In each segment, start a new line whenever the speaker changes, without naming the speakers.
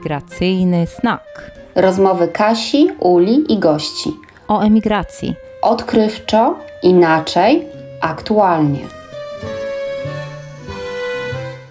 Emigracyjny snak.
Rozmowy Kasi, Uli i gości.
O emigracji.
Odkrywczo, inaczej, aktualnie.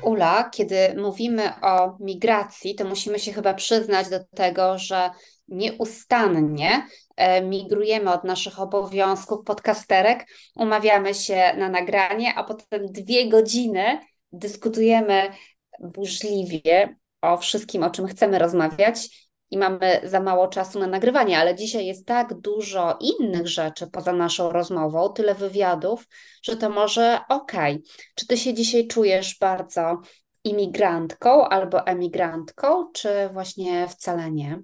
Ula, kiedy mówimy o migracji, to musimy się chyba przyznać do tego, że nieustannie e, migrujemy od naszych obowiązków podcasterek, umawiamy się na nagranie, a potem dwie godziny dyskutujemy burzliwie o wszystkim, o czym chcemy rozmawiać i mamy za mało czasu na nagrywanie, ale dzisiaj jest tak dużo innych rzeczy poza naszą rozmową, tyle wywiadów, że to może okej. Okay. Czy ty się dzisiaj czujesz bardzo imigrantką albo emigrantką, czy właśnie wcale nie?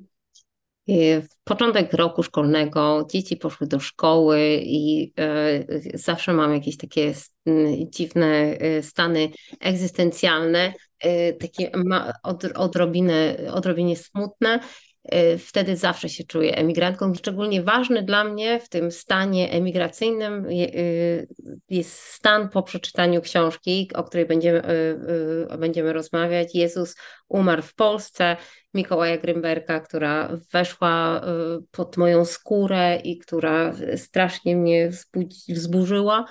W początek roku szkolnego dzieci poszły do szkoły i y, zawsze mam jakieś takie dziwne y, stany egzystencjalne, y, takie od, odrobinę, odrobinie smutne. Wtedy zawsze się czuję emigrantką. Szczególnie ważny dla mnie w tym stanie emigracyjnym jest stan po przeczytaniu książki, o której będziemy, będziemy rozmawiać. Jezus umarł w Polsce Mikołaja Grymberka, która weszła y, pod moją skórę i która strasznie mnie wzburzyła.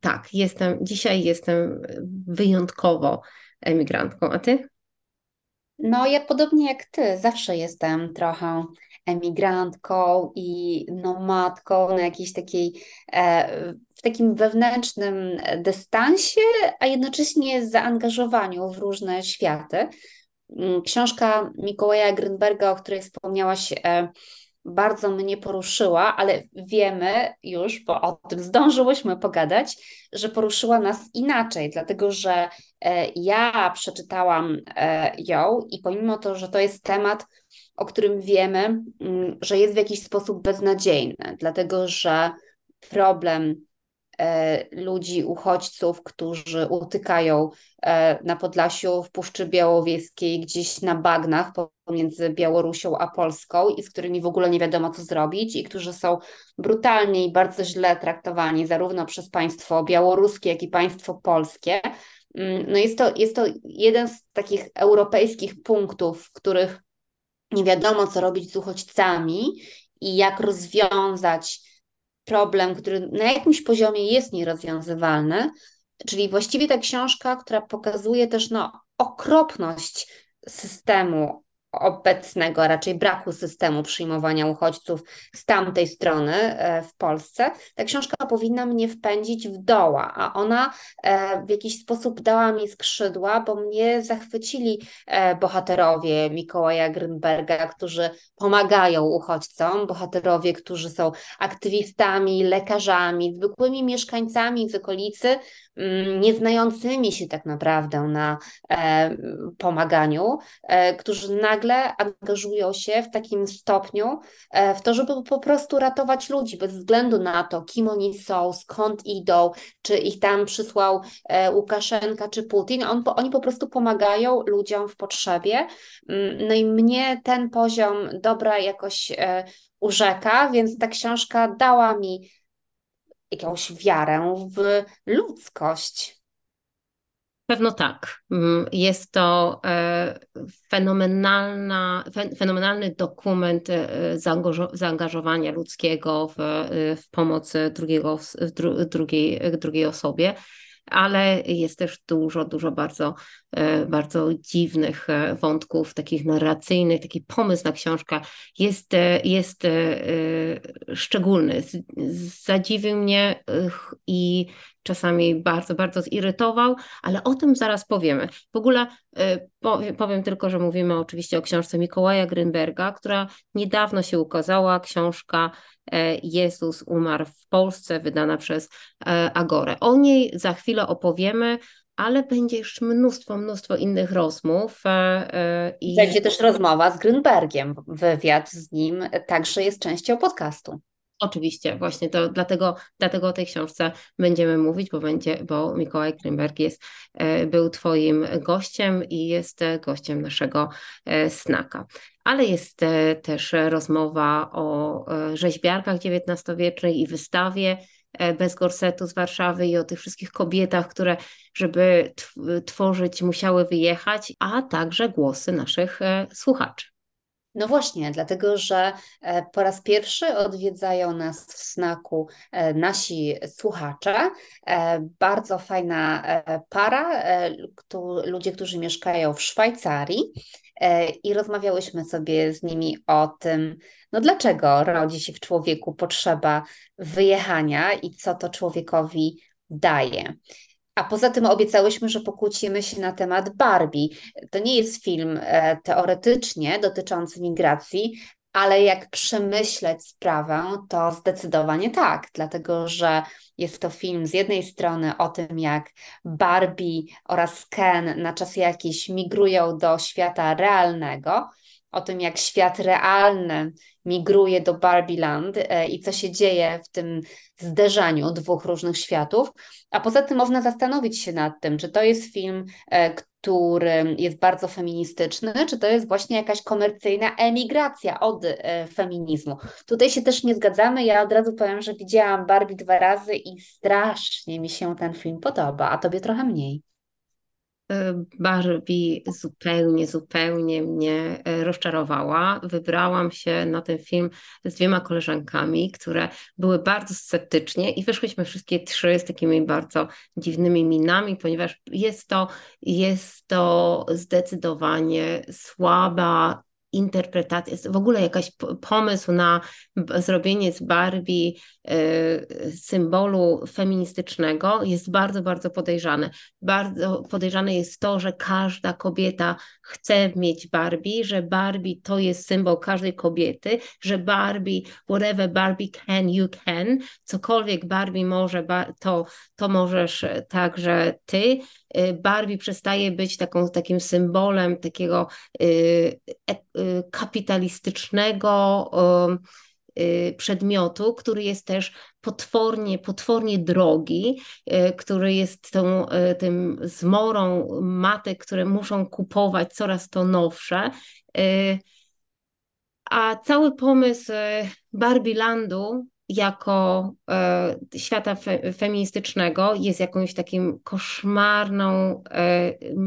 Tak, jestem, dzisiaj jestem wyjątkowo emigrantką, a ty?
No, ja podobnie jak ty, zawsze jestem trochę emigrantką i nomadką na jakiejś takiej, e, w takim wewnętrznym dystansie, a jednocześnie zaangażowaniu w różne światy. Mm, książka Mikołaja Grünberga, o której wspomniałaś, e, bardzo mnie poruszyła, ale wiemy już, bo o tym zdążyłyśmy pogadać, że poruszyła nas inaczej, dlatego że e, ja przeczytałam e, ją i pomimo to, że to jest temat, o którym wiemy, mm, że jest w jakiś sposób beznadziejny, dlatego że problem ludzi, uchodźców, którzy utykają e, na Podlasiu, w Puszczy Białowieskiej, gdzieś na bagnach pomiędzy Białorusią a Polską i z którymi w ogóle nie wiadomo, co zrobić, i którzy są brutalnie i bardzo źle traktowani zarówno przez państwo białoruskie, jak i państwo polskie. Mm, no jest, to, jest to jeden z takich europejskich punktów, w których nie wiadomo, co robić z uchodźcami i jak rozwiązać problem, który na jakimś poziomie jest nierozwiązywalny, czyli właściwie ta książka, która pokazuje też no, okropność systemu obecnego, raczej braku systemu przyjmowania uchodźców z tamtej strony e, w Polsce, ta książka powinna mnie wpędzić w doła, a ona e, w jakiś sposób dała mi skrzydła, bo mnie zachwycili e, bohaterowie Mikołaja Grünberga, którzy pomagają uchodźcom, bohaterowie, którzy są aktywistami, lekarzami, zwykłymi mieszkańcami z okolicy, mm, nieznającymi się tak naprawdę na pomaganiu, którzy nagle nagle angażują się w takim stopniu e, w to, żeby po prostu ratować ludzi, bez względu na to, kim oni są, skąd idą, czy ich tam przysłał e, Łukaszenka czy Putin. On, oni po prostu pomagają ludziom w potrzebie. Mm, no i mnie ten poziom dobra jakoś e, urzeka, więc ta książka dała mi jakąś wiarę w ludzkość.
Pewno tak. Mm, jest to e, fenomenalna, fenomenalny dokument e, zaangażowania ludzkiego w, e, w pomoc drugiego, drugiej, drugiej osobie ale jest też dużo, dużo bardzo, bardzo dziwnych wątków, takich narracyjnych, taki pomysł na książkę jest, jest szczególny. Zadziwił mnie i czasami bardzo, bardzo zirytował, ale o tym zaraz powiemy. W ogóle y, powiem tylko, że mówimy oczywiście o książce Mikołaja Grynberga, która niedawno się ukazała, książka e, Jezus umarł w Polsce, wydana przez e, Agorę. O niej za chwilę opowiemy, ale będzie jeszcze mnóstwo, mnóstwo innych rozmów.
E, I... Będzie też rozmowa z Grünbergiem, wywiad z nim także jest częścią podcastu.
Oczywiście, właśnie to dlatego, dlatego o tej książce będziemy mówić, bo będzie, bo Mikołaj Krymberg jest, e, był Twoim gościem i jest e, gościem naszego e, snaka. Ale jest też rozmowa o rzeźbiarkach XIX-wiecznej i wystawie bez gorsetu z Warszawy i o tych wszystkich kobietach, które, żeby tworzyć, musiały wyjechać, a także głosy naszych słuchaczy.
No właśnie, dlatego że e, po raz pierwszy odwiedzają nas w snaku e, nasi słuchacze. E, bardzo fajna para, ludzie, którzy mieszkają w Szwajcarii i rozmawiałyśmy sobie z nimi o tym, no dlaczego rodzi się w człowieku potrzeba wyjechania i co to człowiekowi daje. A poza tym obiecałyśmy, że pokłócimy się na temat Barbie. To nie jest film e, teoretycznie dotyczący migracji, ale jak przemyśleć sprawę, to zdecydowanie tak, dlatego że jest to film z jednej strony o tym, jak Barbie oraz Ken na czas jakiś migrują do świata realnego, o tym, jak świat realny migruje do Barbieland e, i co się dzieje w tym zderzaniu dwóch różnych światów. A poza tym można zastanowić się nad tym, czy to jest film, e, który jest bardzo feministyczny, czy to jest właśnie jakaś komercyjna emigracja od e, feminizmu. Tutaj się też nie zgadzamy. Ja od razu powiem, że widziałam Barbie dwa razy i strasznie mi się ten film podoba, a tobie trochę mniej.
Barbie zupełnie, zupełnie mnie e, rozczarowała. Wybrałam się na ten film z dwiema koleżankami, które były bardzo sceptycznie i wyszłyśmy wszystkie trzy z takimi bardzo dziwnymi minami, ponieważ jest to, jest to zdecydowanie słaba interpretacja, w ogóle jakaś pomysł na zrobienie z Barbie y, symbolu feministycznego jest bardzo, bardzo podejrzany. Bardzo podejrzane jest to, że każda kobieta chce mieć Barbie, że Barbie to jest symbol każdej kobiety, że Barbie, whatever Barbie can, you can, cokolwiek Barbie może, to, to możesz także ty. Y, Barbie przestaje być taką, takim symbolem takiego y, y, kapitalistycznego przedmiotu, który jest też potwornie, potwornie drogi, który jest tą, tym zmorą matek, które muszą kupować coraz to nowsze. A cały pomysł Barbie Landu jako świata fe, feministycznego jest jakąś takim koszmarną,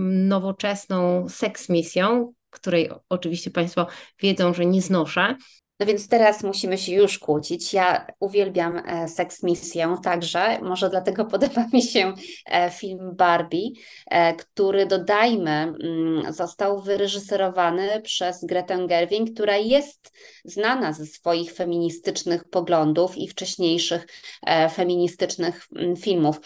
nowoczesną seksmisją, której oczywiście Państwo wiedzą, że nie znoszę.
No więc teraz musimy się już kłócić. Ja uwielbiam e, seks misję także, może dlatego podoba mi się e, film Barbie, e, który dodajmy, mm, został wyreżyserowany przez Gretę Gerwig, która jest znana ze swoich feministycznych poglądów i wcześniejszych feministycznych mm, filmów.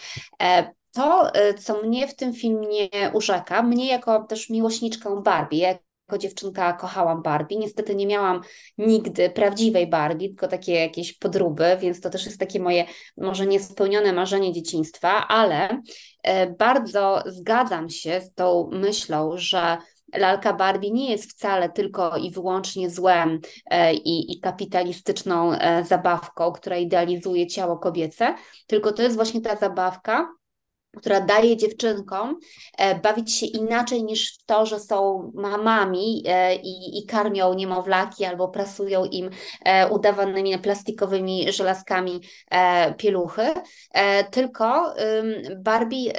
To, co mnie w tym filmie urzeka, mnie jako też miłośniczkę Barbie, jako dziewczynka kochałam Barbie. Niestety nie miałam nigdy prawdziwej Barbie, tylko takie jakieś podróby, więc to też jest takie moje może niespełnione marzenie dzieciństwa, ale e, bardzo zgadzam się z tą myślą, że lalka Barbie nie jest wcale tylko i wyłącznie złem e, i, i, kapitalistyczną e, zabawką, która idealizuje ciało kobiece, tylko to jest właśnie ta zabawka, która daje dziewczynkom e, bawić się inaczej niż w to, że są mamami e, i, i karmią niemowlaki albo prasują im e, udawanymi plastikowymi żelazkami pieluchy, tylko Barbie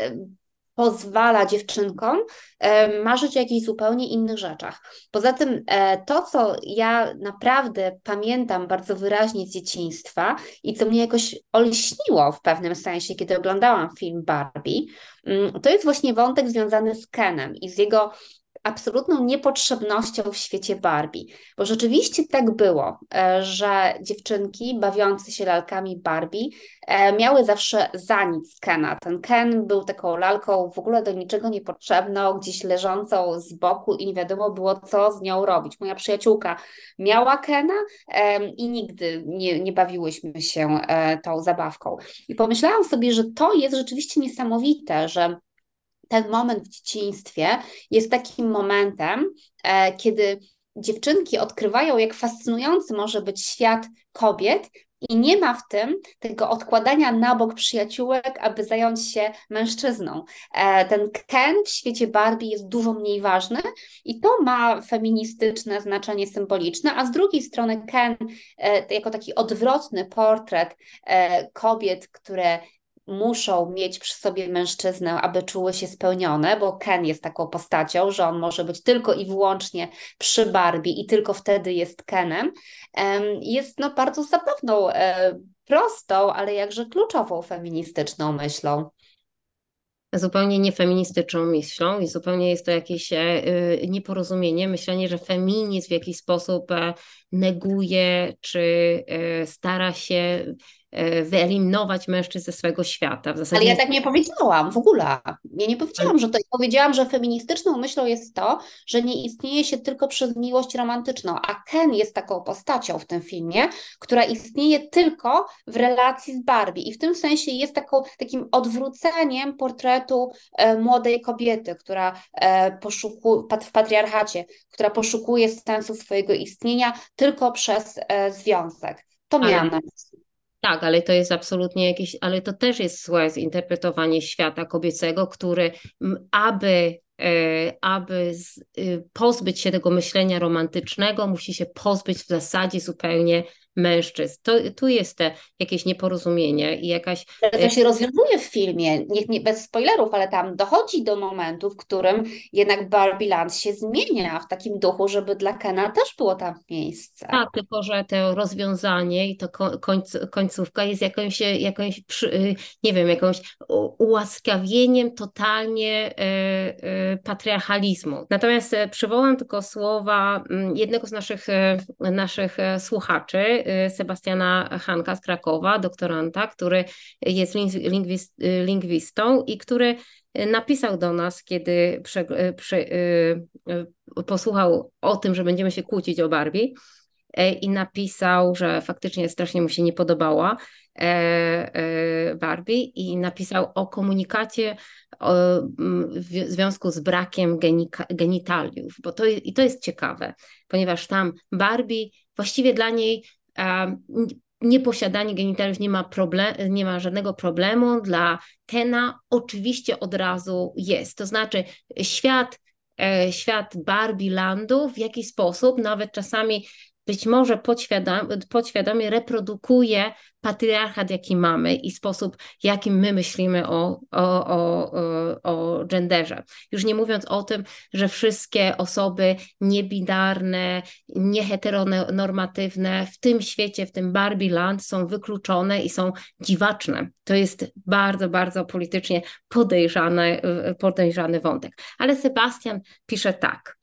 pozwala dziewczynkom e, marzyć o jakichś zupełnie innych rzeczach. Poza tym e, to, co ja naprawdę pamiętam bardzo wyraźnie z dzieciństwa i co mnie jakoś olśniło w pewnym sensie, kiedy oglądałam film Barbie, mm, to jest właśnie wątek związany z Kenem i z jego absolutną niepotrzebnością w świecie Barbie. Bo rzeczywiście tak było, e, że dziewczynki bawiące się lalkami Barbie e, miały zawsze za nic Kena. Ten Ken był taką lalką w ogóle do niczego niepotrzebną, gdzieś leżącą z boku i nie wiadomo było, co z nią robić. Moja przyjaciółka miała Kena i nigdy nie, nie bawiłyśmy się e, tą zabawką. I pomyślałam sobie, że to jest rzeczywiście niesamowite, że ten moment w dzieciństwie jest takim momentem, e, kiedy dziewczynki odkrywają, jak fascynujący może być świat kobiet I nie ma w tym tego odkładania na bok przyjaciółek, aby zająć się mężczyzną. E, ten Ken w świecie Barbie jest dużo mniej ważny i to ma feministyczne znaczenie symboliczne, a z drugiej strony Ken e, jako taki odwrotny portret kobiet, które muszą mieć przy sobie mężczyznę, aby czuły się spełnione, bo Ken jest taką postacią, że on może być tylko i wyłącznie przy Barbie i tylko wtedy jest Kenem, jest no bardzo zabawną, e, prostą, ale jakże kluczową feministyczną myślą.
Zupełnie niefeministyczną myślą i zupełnie jest to jakieś e, nieporozumienie, myślenie, że feminizm w jakiś sposób e, neguje czy stara się E, wyeliminować mężczyzn ze swojego świata.
W zasadzie... Ale ja tak nie powiedziałam w ogóle. Ja nie powiedziałam, że to. Powiedziałam, że feministyczną myślą jest to, że nie istnieje się tylko przez miłość romantyczną, a Ken jest taką postacią w tym filmie, która istnieje tylko w relacji z Barbie i w tym sensie jest taką, takim odwróceniem portretu e, młodej kobiety, która e, poszukuje w patriarchacie, która poszukuje sensu swojego istnienia tylko przez e, związek. To miałam na myśli.
Tak, ale to jest absolutnie jakieś, ale to też jest złe zinterpretowanie świata kobiecego, który aby e, aby y, pozbyć się tego myślenia romantycznego, musi się pozbyć w zasadzie zupełnie mężczyzn. To, tu jest te jakieś nieporozumienie i jakaś...
To się rozwiązuje w filmie, nie, nie, bez spoilerów, ale tam dochodzi do momentu, w którym jednak Barbie Land się zmienia w takim duchu, żeby dla Kena też było tam miejsce.
Tak, tylko że to rozwiązanie i to końc, końcówka jest jakąś, jakąś y, nie wiem, jakąś ułaskawieniem totalnie e, e, patriarchalizmu. Natomiast e, przywołam tylko słowa mm, jednego z naszych, naszych słuchaczy, Sebastiana Hanka z Krakowa, doktoranta, który jest y, lingwistą i który napisał do nas, kiedy prze, y, prze, posłuchał o tym, że będziemy się kłócić o Barbie e, i napisał, że faktycznie strasznie mu się nie podobała e, e, Barbie i napisał o komunikacie w związku z brakiem genitaliów, bo to, i to jest ciekawe, ponieważ tam Barbie właściwie dla niej nieposiadanie genitaliów nie ma, problem, nie ma żadnego problemu. Dla Kena oczywiście od razu jest. To znaczy świat, e, świat Barbie Landu w jakiś sposób, nawet czasami być może podświadomie, podświadomie reprodukuje patriarchat, jaki mamy i sposób, jakim my myślimy o, o, o, o genderze. Już nie mówiąc o tym, że wszystkie osoby niebinarne, nieheteronormatywne w tym świecie, w tym Barbie Land są wykluczone i są dziwaczne. To jest bardzo, bardzo politycznie podejrzany, podejrzany wątek. Ale Sebastian pisze tak.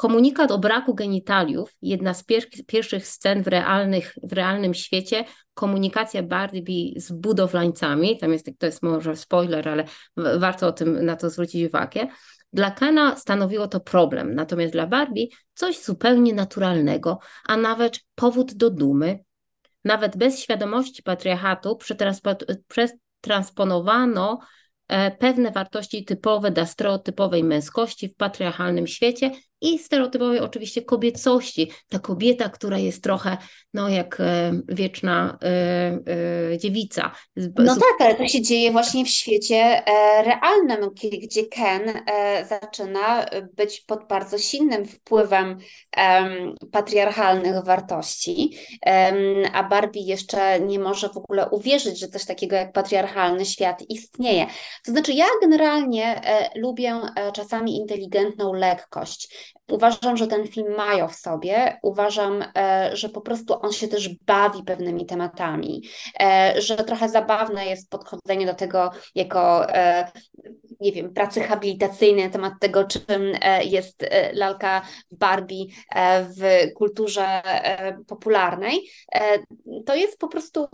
Komunikat o braku genitaliów, jedna z pier pierwszych scen w, realnych, w realnym świecie, komunikacja Barbie z budowlańcami, tam jest, to jest może spoiler, ale warto o tym na to zwrócić uwagę. Dla Kena stanowiło to problem, natomiast dla Barbie coś zupełnie naturalnego, a nawet powód do dumy. Nawet bez świadomości patriarchatu przetransponowano e, pewne wartości typowe dla stereotypowej męskości w patriarchalnym świecie i stereotypowej oczywiście kobiecości. Ta kobieta, która jest trochę no, jak e, wieczna e, e, dziewica.
No tak, ale to się dzieje właśnie w świecie realnym, gdzie Ken zaczyna być pod bardzo silnym wpływem patriarchalnych wartości, a Barbie jeszcze nie może w ogóle uwierzyć, że coś takiego jak patriarchalny świat istnieje. To znaczy, ja generalnie lubię czasami inteligentną lekkość. Uważam, że ten film mają w sobie. Uważam, e, że po prostu on się też bawi pewnymi tematami, e, że trochę zabawne jest podchodzenie do tego jako, e, nie wiem, pracy habilitacyjnej na temat tego, czym jest lalka Barbie w kulturze popularnej. To jest po prostu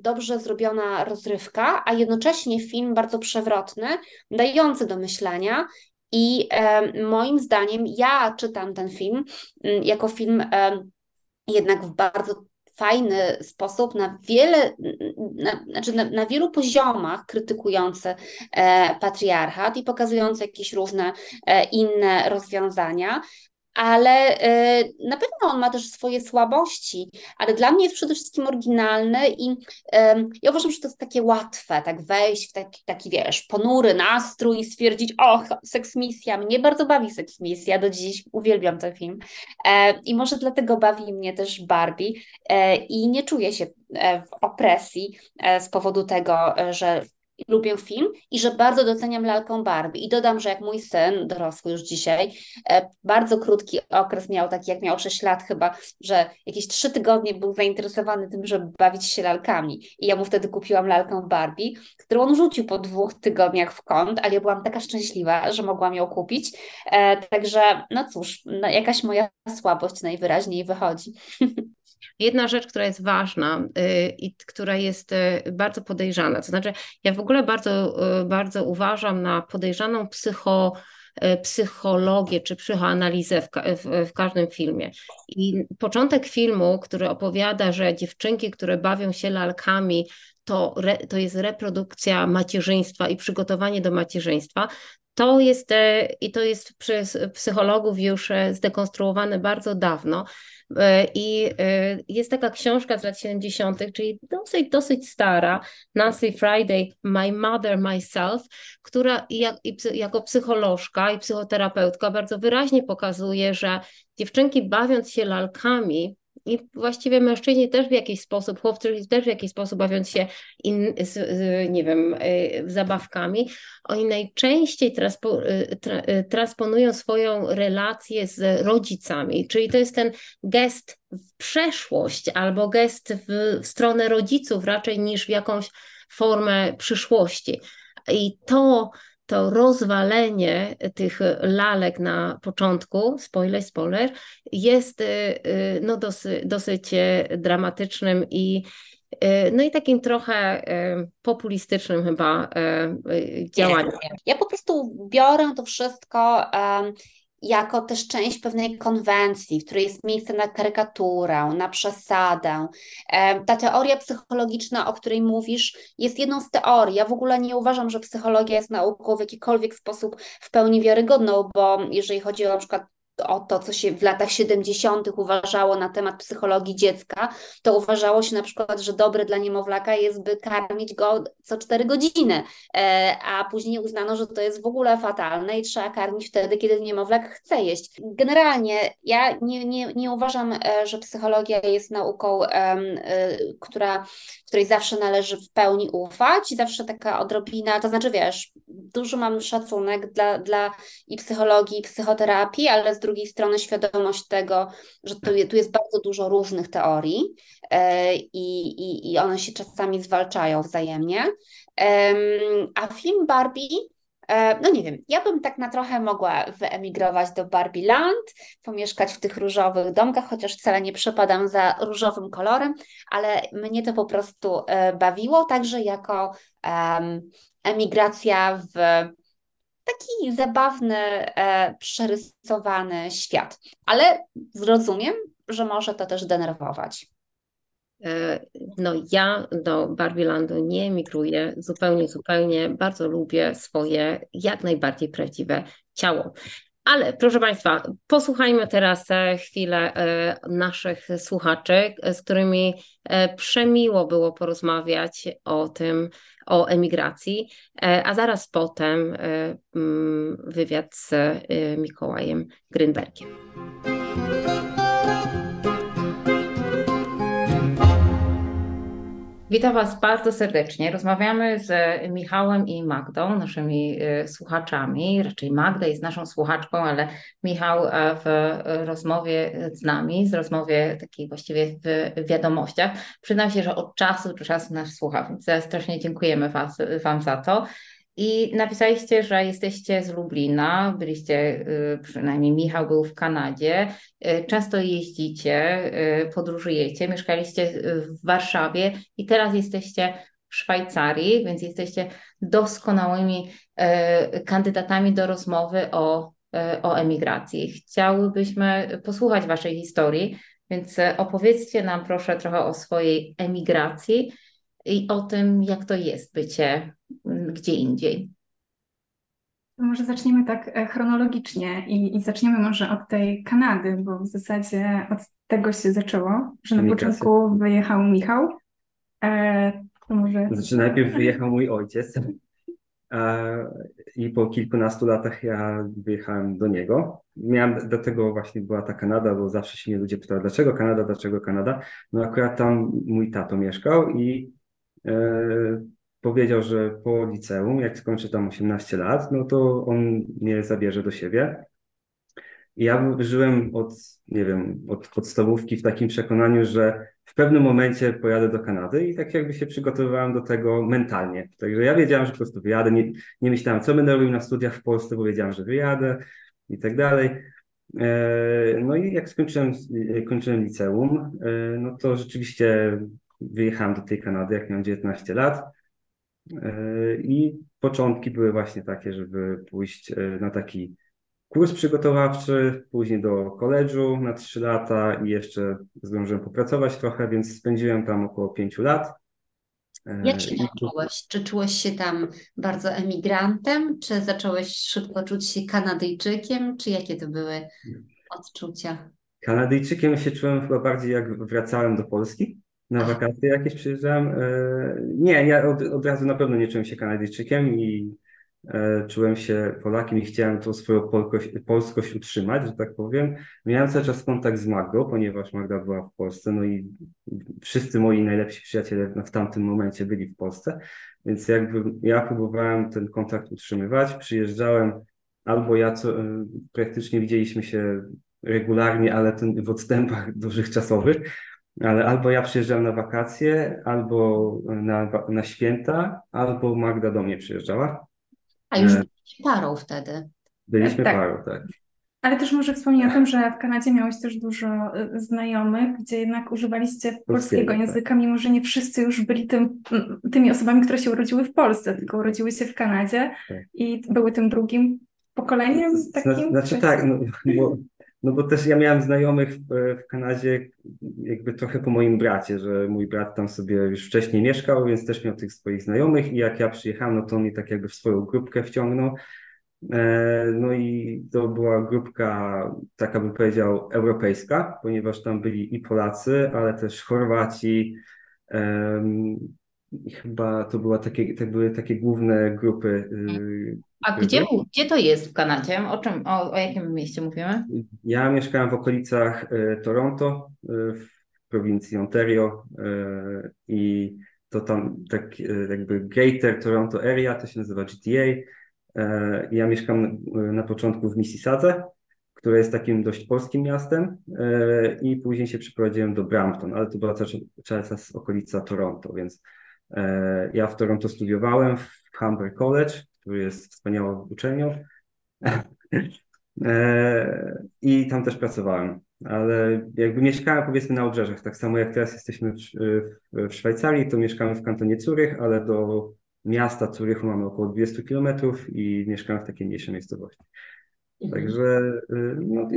dobrze zrobiona rozrywka, a jednocześnie film bardzo przewrotny, dający do myślenia i moim zdaniem ja czytam ten film mm, jako film jednak w bardzo fajny sposób na wiele, na, znaczy na, na wielu poziomach krytykujący e, patriarchat i pokazujący jakieś różne e, inne rozwiązania. Ale y, na pewno on ma też swoje słabości, ale dla mnie jest przede wszystkim oryginalny i ja uważam, że to jest takie łatwe, tak wejść w taki, taki wiesz, ponury nastrój i stwierdzić, och, seksmisja, mnie bardzo bawi seksmisja, do dziś uwielbiam ten film e, i może dlatego bawi mnie też Barbie e, i nie czuję się e, w opresji z powodu tego, że lubię film i że bardzo doceniam lalkę Barbie. I dodam, że jak mój syn, dorosły już dzisiaj, e, bardzo krótki okres miał, taki jak miał 6 lat chyba, że jakieś 3 tygodnie był zainteresowany tym, żeby bawić się lalkami. I ja mu wtedy kupiłam lalkę Barbie, którą on rzucił po dwóch tygodniach w kąt, ale ja byłam taka szczęśliwa, że mogłam ją kupić. E, także no cóż, no jakaś moja słabość najwyraźniej wychodzi.
Jedna rzecz, która jest ważna y, i która jest y, bardzo podejrzana, to znaczy ja w ogóle bardzo, y, bardzo uważam na podejrzaną psycho, psychologię czy psychoanalizę w, w, w, każdym filmie. I początek filmu, który opowiada, że dziewczynki, które bawią się lalkami, to, to jest reprodukcja macierzyństwa i przygotowanie do macierzyństwa, to jest i to jest przez psychologów już zdekonstruowane bardzo dawno. E, I e, jest taka książka z lat 70., czyli dosyć, dosyć stara, Nancy Friday, My Mother, Myself, która jak, jako psycholożka i psychoterapeutka bardzo wyraźnie pokazuje, że dziewczynki bawiąc się lalkami, i właściwie mężczyźni też w jakiś sposób, chłopcy też w jakiś sposób bawiąc się in, z, nie wiem, y, zabawkami, oni najczęściej transpo, y, tra, y, transponują swoją relację z rodzicami, czyli to jest ten gest w przeszłość albo gest w, w stronę rodziców raczej niż w jakąś formę przyszłości. I to to rozwalenie tych lalek na początku, spoiler, spoiler, jest y, y, no, dosyć, dosyć dramatycznym i y, no i takim trochę populistycznym chyba działaniem.
Ja po prostu biorę to wszystko jako też część pewnej konwencji, w której jest miejsce na karykaturę, na przesadę. Ta teoria psychologiczna, o której mówisz, jest jedną z teorii. Ja w ogóle nie uważam, że psychologia jest nauką w jakikolwiek sposób w pełni wiarygodną, bo jeżeli chodzi o na przykład o to, co się w latach 70. uważało na temat psychologii dziecka, to uważało się na przykład, że dobre dla niemowlaka jest, by karmić go co 4 godziny, e, a później uznano, że to jest w ogóle fatalne i trzeba karmić wtedy, kiedy niemowlak chce jeść. Generalnie ja nie, nie, nie uważam, e, że psychologia jest nauką, e, która, której zawsze należy w pełni ufać i zawsze taka odrobina, to znaczy wiesz, dużo mam szacunek dla, dla i psychologii, i psychoterapii, ale z drugiej strony świadomość tego, że tu, tu jest bardzo dużo różnych teorii e, i, i, one się czasami zwalczają wzajemnie. A film Barbie no nie wiem, ja bym tak na trochę mogła wyemigrować do Barbie Land, pomieszkać w tych różowych domkach, chociaż wcale nie przepadam za różowym kolorem, ale mnie to po prostu e, bawiło, także jako emigracja w taki zabawny, e, przerysowany świat. Ale zrozumiem, że może to też denerwować.
E, no ja do Barbielandu nie emigruję, zupełnie, zupełnie bardzo lubię swoje jak najbardziej prawdziwe ciało. Ale proszę Państwa, posłuchajmy teraz e, chwilę e, naszych słuchaczy, z którymi przemiło było porozmawiać o tym, o emigracji, a zaraz potem mm, wywiad z Mikołajem Grynbergiem. Witam Was bardzo serdecznie. Rozmawiamy z Michałem i Magdą, naszymi e, słuchaczami. Raczej Magda jest naszą słuchaczką, ale Michał e, w rozmowie z nami, z rozmowie takiej właściwie w wiadomościach. Przyznam się, że od czasu do czasu nas słucha, więc strasznie dziękujemy was, Wam za to. I napisaliście, że jesteście z Lublina, byliście, y, przynajmniej Michał był w Kanadzie, y, często jeździcie, y, podróżujecie, mieszkaliście w Warszawie i teraz jesteście w Szwajcarii, więc jesteście doskonałymi kandydatami do rozmowy o, o emigracji. Chciałybyśmy posłuchać Waszej historii, więc opowiedzcie nam proszę trochę o swojej emigracji i o tym, jak to jest bycie gdzie indziej.
To może zaczniemy tak e, chronologicznie i, i zaczniemy może od tej Kanady, bo w zasadzie od tego się zaczęło, że na początku wyjechał Michał. E, to może...
Znaczy najpierw wyjechał mój ojciec i po kilkunastu latach ja wyjechałem do niego. Miałem, do tego właśnie była ta Kanada, bo zawsze się mnie ludzie pytają, dlaczego Kanada, dlaczego Kanada? No akurat tam mój tato mieszkał i e, powiedział, że po liceum, jak skończę tam 18 lat, no to on mnie zabierze do siebie. I ja żyłem od, nie wiem, od podstawówki w takim przekonaniu, że w pewnym momencie pojadę do Kanady i tak jakby się przygotowywałem do tego mentalnie. Także ja wiedziałem, że po prostu wyjadę, nie, nie myślałem, co będę robił na studiach w Polsce, bo wiedziałem, że wyjadę i tak dalej. E, no i jak skończyłem, kończyłem liceum, e, no to rzeczywiście wyjechałem do tej Kanady, jak miałem 19 lat. E, I początki były właśnie takie, żeby pójść na taki kurs przygotowawczy, później do koledżu na 3 lata i jeszcze zdążyłem popracować trochę, więc spędziłem tam około 5 lat.
Jak się tam czułeś? Czy czułeś się tam bardzo emigrantem, czy zacząłeś szybko czuć się Kanadyjczykiem, czy jakie to były odczucia?
Kanadyjczykiem się czułem chyba bardziej jak wracałem do Polski na wakacje jakieś przyjeżdżałem. E, nie, ja od, od razu na pewno nie czułem się Kanadyjczykiem i E, czułem się Polakiem i chciałem tą swoją polkość, polskość utrzymać, że tak powiem. Miałem cały czas kontakt z Magdą, ponieważ Magda była w Polsce, no i wszyscy moi najlepsi przyjaciele w tamtym momencie byli w Polsce, więc jakby ja próbowałem ten kontakt utrzymywać. Przyjeżdżałem albo ja, co, e, praktycznie widzieliśmy się regularnie, ale w odstępach dużych czasowych, ale albo ja przyjeżdżałem na wakacje, albo na, na święta, albo Magda do mnie przyjeżdżała.
A już e, byliście parą wtedy.
Byliśmy tak. parą, tak.
Ale też może wspomnij o tym, że w Kanadzie miałeś też dużo y, znajomych, gdzie jednak używaliście polskiego tak. języka, mimo że nie wszyscy już byli tym, tymi osobami, które się urodziły w Polsce, tylko urodziły się w Kanadzie tak. i były tym drugim pokoleniem takim?
Znaczy tak, no, bo no bo też ja miałem znajomych w, w Kanadzie jakby trochę po moim bracie, że mój brat tam sobie już wcześniej mieszkał, więc też miał tych swoich znajomych i jak ja przyjechałem, no to on mnie tak jakby w swoją grupkę wciągnął. E, no i to była grupka, taka bym powiedział, europejska, ponieważ tam byli i Polacy, ale też Chorwaci. Chyba to, była takie, to były takie główne grupy y,
a gdzie, gdzie to jest w Kanadzie? O, czym, o, o jakim mieście mówimy?
Ja mieszkałem w okolicach e, Toronto, e, w prowincji Ontario i to tam tak jakby Greater Toronto Area, to się nazywa GTA. Ja mieszkam na początku w Mississadze, które jest takim dość polskim miastem i później się przeprowadziłem do Brampton, ale to była cały czas okolica Toronto, więc ja w Toronto studiowałem w Humber College, który jest wspaniałą uczelnią. E, I tam też pracowałem, ale jakby mieszkałem powiedzmy na obrzeżach, tak samo jak teraz jesteśmy w, Szwajcarii, to mieszkamy w kantonie Curych, ale do miasta Curychu mamy około 200 kilometrów i mieszkamy w takiej mniejszej miejscowości. Także y, no,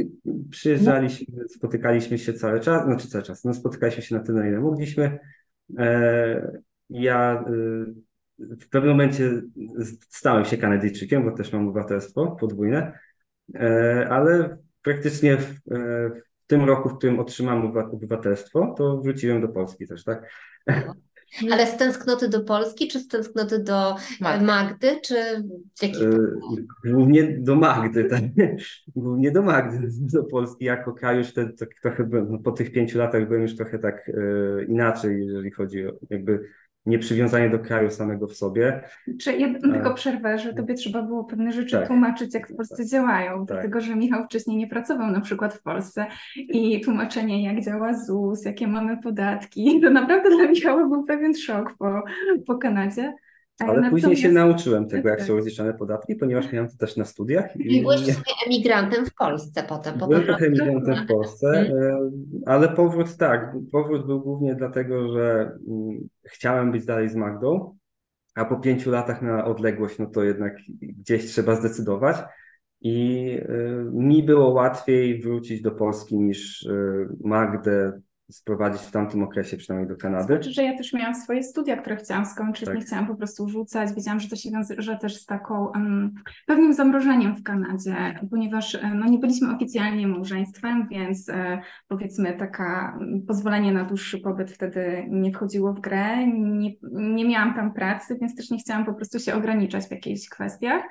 przyjeżdżaliśmy, spotykaliśmy się cały czas, znaczy cały czas, no spotykaliśmy się na tyle, ile mogliśmy. Ja y, w pewnym momencie stałem się Kanadyjczykiem, bo też mam obywatelstwo podwójne, e, ale praktycznie w, e, w tym roku, w którym otrzymałem obywatelstwo, to wróciłem do Polski też, tak?
Ale z tęsknoty do Polski, czy z tęsknoty do Magdy, Magdy czy jakich... E,
głównie do Magdy, tak? Głównie do Magdy, do Polski jako kraj już te, tak trochę no, po tych pięciu latach byłem już trochę tak e, inaczej, jeżeli chodzi o jakby nieprzywiązanie do kraju samego w sobie.
Czy ja tylko przerwę, że tobie trzeba było pewne rzeczy tak. tłumaczyć, jak w Polsce działają, tak. dlatego że Michał wcześniej nie pracował na przykład w Polsce i tłumaczenie, jak działa ZUS, jakie mamy podatki, to naprawdę dla Michała był pewien szok po, po Kanadzie.
Ale później się nauczyłem tego, jak są rozliczane podatki, ponieważ miałem to też na studiach.
I, I byłeś sobie emigrantem w Polsce potem.
Byłem trochę emigrantem w Polsce, mhm. e, ale powrót tak, powrót był głównie dlatego, że mm, chciałem być dalej z Magdą, a po pięciu latach na odległość, no to jednak gdzieś trzeba zdecydować. I e, mi było łatwiej wrócić do Polski niż e, Magdę sprowadzić w tamtym okresie przynajmniej do Kanady.
Znaczy, że ja też miałam swoje studia, które chciałam skończyć,
Tak.
nie chciałam po prostu rzucać. Wiedziałam, że to się wiąże też z taką um, pewnym zamrożeniem w Kanadzie, ponieważ e, no, nie byliśmy oficjalnie małżeństwem, więc e, powiedzmy taka pozwolenie na dłuższy pobyt wtedy nie wchodziło w grę. Nie, nie miałam tam pracy, więc też nie chciałam po prostu się ograniczać w jakichś kwestiach.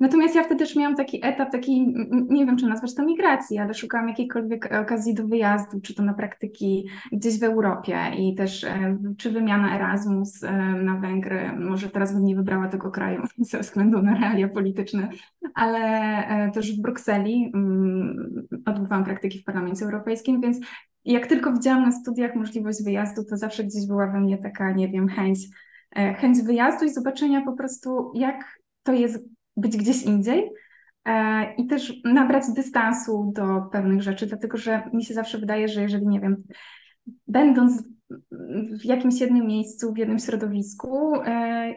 Natomiast ja wtedy też miałam taki etap, taki, nie wiem czy nazwać to migracji, ale szukałam jakiejkolwiek okazji do wyjazdu, czy to na praktyki gdzieś w Europie i też e, czy wymiana Erasmus e, na Węgry, może teraz bym nie wybrała tego kraju ze względu na realia polityczne, ale e, też w Brukseli mm, odbywałam praktyki w Parlamencie Europejskim, więc jak tylko widziałam na studiach możliwość wyjazdu, to zawsze gdzieś była we mnie taka, nie wiem, chęć, chęć wyjazdu i zobaczenia po prostu, jak to jest być gdzieś indziej. E, I też nabrać dystansu do pewnych rzeczy, dlatego że mi się zawsze wydaje, że jeżeli, nie wiem, będąc w jakimś jednym miejscu, w jednym środowisku, e,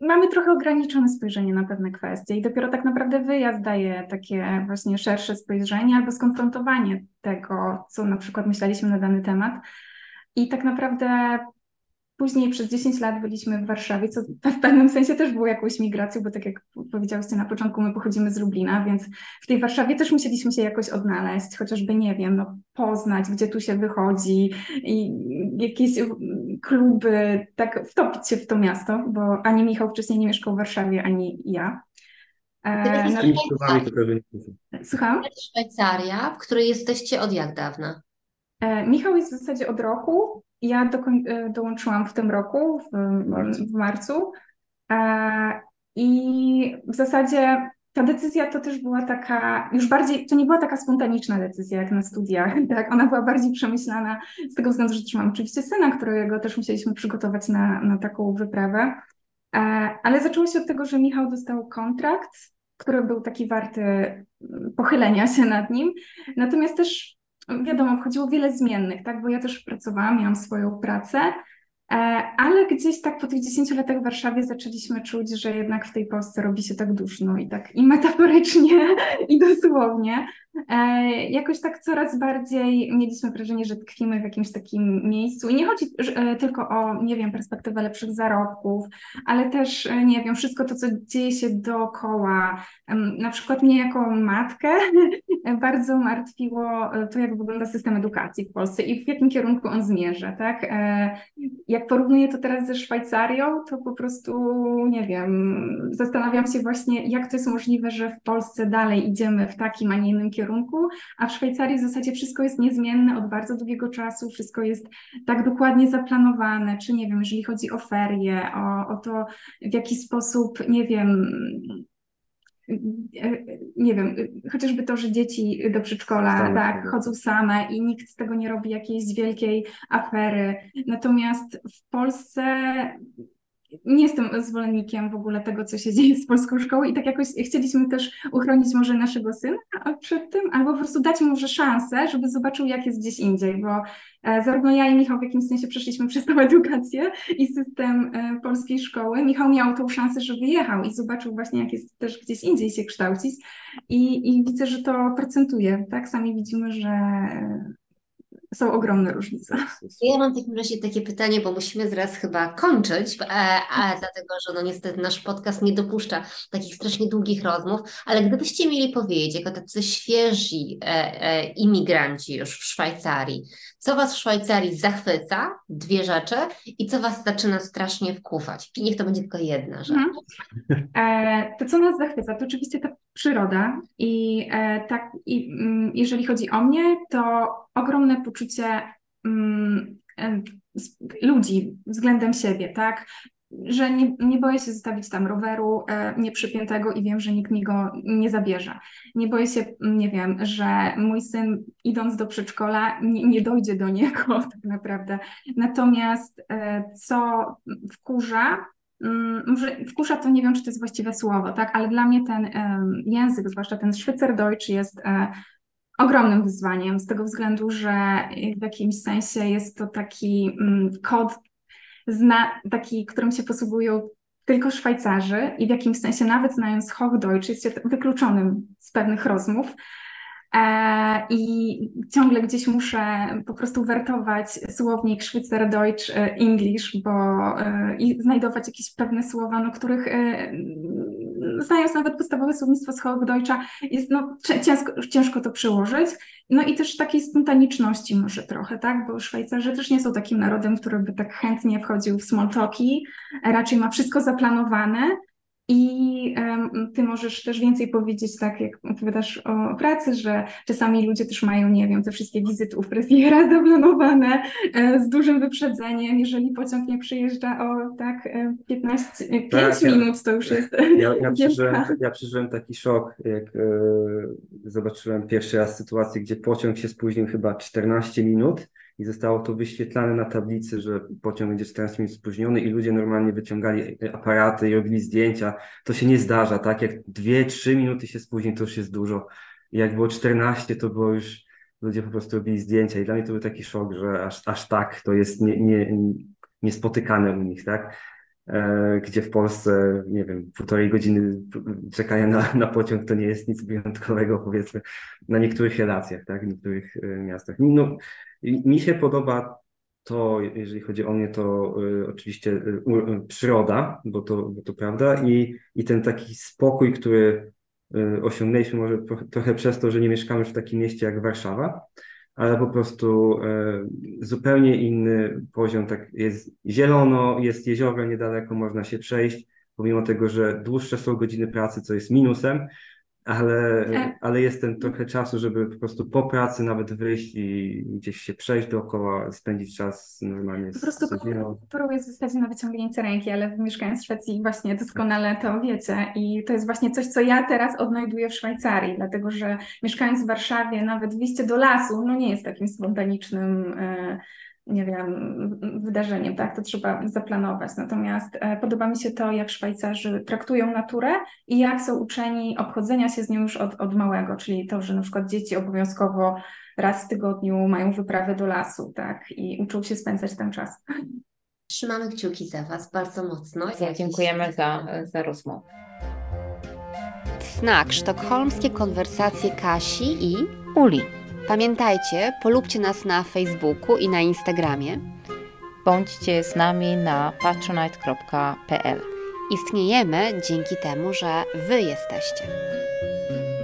mamy trochę ograniczone spojrzenie na pewne kwestie i dopiero tak naprawdę wyjazd daje takie właśnie szersze spojrzenie albo skonfrontowanie tego, co na przykład myśleliśmy na dany temat. I tak naprawdę Później przez 10 lat byliśmy w Warszawie, co w pewnym sensie też było jakąś migracją, bo tak jak powiedziałyście na początku, my pochodzimy z Lublina, więc w tej Warszawie też musieliśmy się jakoś odnaleźć, chociażby, nie wiem, no, poznać, gdzie tu się wychodzi i jakieś kluby, tak wtopić się w to miasto, bo ani Michał wcześniej nie mieszkał w Warszawie, ani ja. E,
Z
no,
nie
słucham?
Szwajcaria, w której jesteście od jak dawna?
E, Michał jest w zasadzie od roku. Ja dokoń- e, dołączyłam w tym roku, w,
marcu.
w marcu. E, I w zasadzie ta decyzja to też była taka, już bardziej, to nie była taka spontaniczna decyzja jak na studiach, tak? Ona była bardziej przemyślana z tego względu, że też mam oczywiście syna, którego też musieliśmy przygotować na, na taką wyprawę. E, Ale zaczęło się od tego, że Michał dostał kontrakt, który był taki warty mm, pochylenia się nad nim. Natomiast też wiadomo, wchodziło wiele zmiennych, tak, bo ja też pracowałam, miałam swoją pracę, e, ale gdzieś tak po tych 10 latach w Warszawie zaczęliśmy czuć, że jednak w tej Polsce robi się tak duszno i tak i metaforycznie, i dosłownie. E, Jakoś tak coraz bardziej mieliśmy wrażenie, że tkwimy w jakimś takim miejscu. I nie chodzi e, tylko o, nie wiem, perspektywę lepszych zarobków, ale też, e, nie wiem, wszystko to, co dzieje się dookoła. Na przykład mnie jako matkę bardzo martwiło to, jak wygląda system edukacji w Polsce i w jakim kierunku on zmierza, tak? Jak porównuję to teraz ze Szwajcarią, to po prostu, nie wiem, zastanawiam się właśnie, jak to jest możliwe, że w Polsce dalej idziemy w takim, a nie innym kierunku, a w Szwajcarii w zasadzie wszystko jest niezmienne od bardzo długiego czasu, wszystko jest tak dokładnie zaplanowane, czy nie wiem, jeżeli chodzi o ferie, o, o to, w jaki sposób, nie wiem, nie wiem, chociażby to, że dzieci do przedszkola tak,
chodzą.
chodzą same i nikt z tego nie robi jakiejś wielkiej afery. Natomiast w Polsce nie jestem zwolennikiem w ogóle tego, co się dzieje z polską szkołą i tak jakoś chcieliśmy też uchronić może naszego syna przed tym, albo po prostu dać mu może szansę, żeby zobaczył, jak jest gdzieś indziej, bo e, zarówno ja i Michał w jakimś sensie przeszliśmy przez tą edukację i system e, polskiej szkoły. Michał miał tą szansę, żeby jechał i zobaczył właśnie, jak jest też gdzieś indziej się kształcić i, i widzę, że to procentuje, tak? Sami widzimy, że e, są ogromne różnice.
Ja mam w takim razie takie pytanie, bo musimy zaraz chyba kończyć, e, a, dlatego że no niestety nasz podcast nie dopuszcza takich strasznie długich rozmów, ale gdybyście mieli powiedzieć, jako tacy świeżi e, e, imigranci już w Szwajcarii, co was w Szwajcarii zachwyca, dwie rzeczy, i co was zaczyna strasznie wkuwać. I niech to będzie tylko jedna rzecz.
Mhm. E, To, co nas zachwyca, to oczywiście ta przyroda i e, tak, i, mm, jeżeli chodzi o mnie, to ogromne poczucie mm, ludzi względem siebie, tak? Że nie, nie boję się zostawić tam roweru e, nieprzypiętego i wiem, że nikt mi go nie zabierze. Nie boję się, nie wiem, że mój syn idąc do przedszkola nie, nie dojdzie do niego tak naprawdę. Natomiast e, co wkurza, Mm, Może wkusza to nie wiem, czy to jest właściwe słowo, tak, ale dla mnie ten em, język, zwłaszcza ten Schweizerdeutsch jest e, ogromnym wyzwaniem z tego względu, że w jakimś sensie jest to taki mm, kod, zna, taki, którym się posługują tylko Szwajcarzy i w jakimś sensie nawet znając Hochdeutsch jest się wykluczonym z pewnych rozmów. E, I ciągle gdzieś muszę po prostu wertować słownik Schweizerdeutsch e, English, bo e, i znajdować jakieś pewne słowa, no, których znając nawet podstawowe słownictwo z Hochdeutscha, jest no, ciężko, ciężko to przełożyć. No i też takiej spontaniczności może trochę, tak? Bo Szwajcarzy też nie są takim narodem, który by tak chętnie wchodził w small talki, raczej ma wszystko zaplanowane. I um, ty możesz też więcej powiedzieć, tak jak opowiadasz o pracy, że czasami ludzie też mają, nie wiem, te wszystkie wizyty u fryzjera zaplanowane e, z dużym wyprzedzeniem. Jeżeli pociąg nie przyjeżdża o tak 15, e, 5 tak, minut, to już jest.
Ja, ja, przeżyłem, ja przeżyłem taki szok, jak e, zobaczyłem pierwszy raz sytuację, gdzie pociąg się spóźnił chyba 14 minut i zostało to wyświetlane na tablicy, że pociąg będzie 14 minut spóźniony i ludzie normalnie wyciągali aparaty i robili zdjęcia. To się nie zdarza, tak? Jak 2-3 minuty się spóźni, to już jest dużo. I jak było 14, to było już, ludzie po prostu robili zdjęcia i dla mnie to był taki szok, że aż, aż tak to jest nie, nie, niespotykane u nich, tak? E, gdzie w Polsce, nie wiem, półtorej godziny czekania na, na pociąg to nie jest nic wyjątkowego, powiedzmy, na niektórych relacjach, tak, w niektórych e, miastach. No, mi się podoba to, jeżeli chodzi o mnie, to y, oczywiście przyroda, bo to, bo to prawda, i, i ten taki spokój, który osiągnęliśmy może trochę przez to, że nie mieszkamy w takim mieście jak Warszawa, ale po prostu e, zupełnie inny poziom. Tak jest zielono, jest jezioro niedaleko, można się przejść, pomimo tego, że dłuższe są godziny pracy, co jest minusem, ale, tak. ale jest ten trochę czasu, żeby po prostu po pracy nawet wyjść i gdzieś się przejść dookoła, spędzić czas normalnie
Po prostu w zasadzie na wyciągnięcie ręki, ale mieszkając w Szwecji właśnie doskonale to wiecie i to jest właśnie coś, co ja teraz odnajduję w Szwajcarii, dlatego że mieszkając w Warszawie nawet wyjście do lasu no nie jest takim spontanicznym e, nie wiem, wydarzeniem, tak? To trzeba zaplanować. Natomiast e, podoba mi się to, jak Szwajcarzy traktują naturę i jak są uczeni obchodzenia się z nią już od, od małego, czyli to, że na przykład dzieci obowiązkowo raz w tygodniu mają wyprawę do lasu, tak? I uczą się spędzać ten czas.
Trzymamy kciuki za Was bardzo mocno.
Dziękujemy za, za rozmowę.
Znak sztokholmskie konwersacje Kasi i
Uli.
Pamiętajcie, polubcie nas na Facebooku i na Instagramie.
Bądźcie z nami na patronite.pl.
Istniejemy dzięki temu, że Wy jesteście.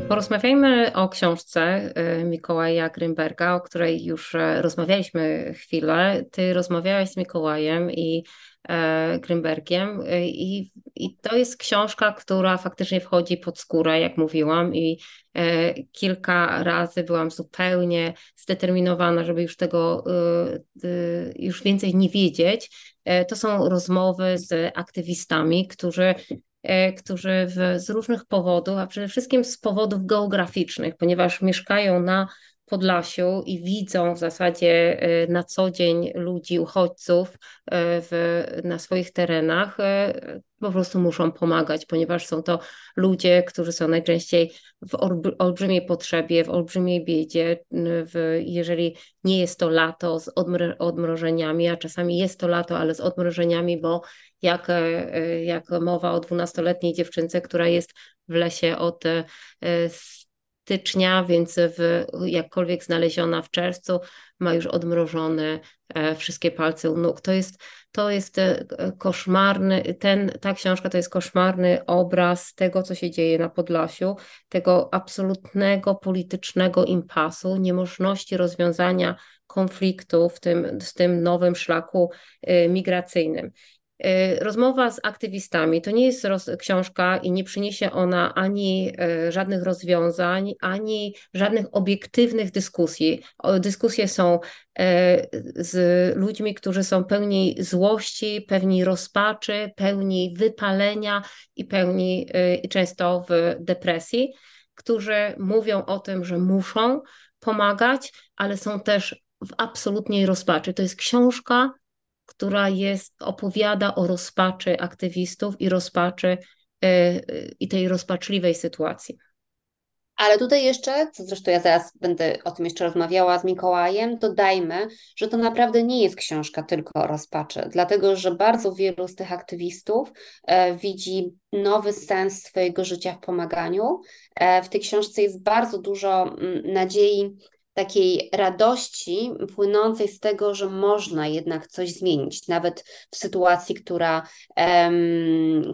Porozmawiajmy o książce y, Mikołaja Grymberga, o której już e, rozmawialiśmy chwilę. Ty rozmawiałeś z Mikołajem i e, Grymbergiem y, i, i to jest książka, która faktycznie wchodzi pod skórę, jak mówiłam, i e, kilka razy byłam zupełnie zdeterminowana, żeby już tego już więcej nie wiedzieć. To są rozmowy z aktywistami, którzy E, którzy w, z różnych powodów, a przede wszystkim z powodów geograficznych, ponieważ mieszkają na Podlasiu i widzą w zasadzie e, na co dzień ludzi, uchodźców e, w, na swoich terenach, po prostu muszą pomagać, ponieważ są to ludzie, którzy są najczęściej w olbrzymiej potrzebie, w olbrzymiej biedzie. W, jeżeli nie jest to lato z odmrożeniami, a czasami jest to lato, ale z odmrożeniami, bo jak, jak mowa o dwunastoletniej dziewczynce, która jest w lesie od stycznia, więc w, jakkolwiek znaleziona w czerwcu, ma już odmrożone e, wszystkie palce u nóg. To jest, to jest koszmarny, ten, ta książka to jest koszmarny obraz tego, co się dzieje na Podlasiu, tego absolutnego politycznego impasu, niemożności rozwiązania konfliktu w tym, w tym nowym szlaku migracyjnym. Y, rozmowa z aktywistami to nie jest roz, książka i nie przyniesie ona ani y, żadnych rozwiązań, ani żadnych obiektywnych dyskusji. Dyskusje są y, z ludźmi, którzy są pełni złości, pełni rozpaczy, pełni wypalenia i pełni często w depresji, którzy mówią o tym, że muszą pomagać, ale są też w absolutnej rozpaczy. To jest książka która jest, opowiada o rozpaczy aktywistów i rozpaczy e, i tej rozpaczliwej sytuacji.
Ale tutaj jeszcze, co zresztą ja zaraz będę o tym jeszcze rozmawiała z Mikołajem, dodajmy, że to naprawdę nie jest książka tylko o rozpaczy, dlatego że bardzo wielu z tych aktywistów e, widzi nowy sens swojego życia w pomaganiu. E, w tej książce jest bardzo dużo mm, nadziei takiej radości płynącej z tego, że można jednak coś zmienić, nawet w sytuacji, która,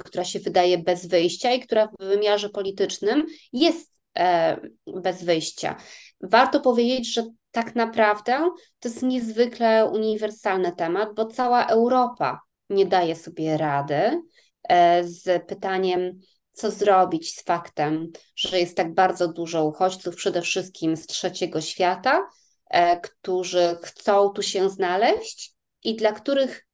która się wydaje bez wyjścia i która w wymiarze politycznym jest e, bez wyjścia. Warto powiedzieć, że tak naprawdę to jest niezwykle uniwersalny temat, bo cała Europa nie daje sobie rady e, z pytaniem, co zrobić z faktem, że jest tak bardzo dużo uchodźców, przede wszystkim z trzeciego świata, e, którzy chcą tu się znaleźć i dla których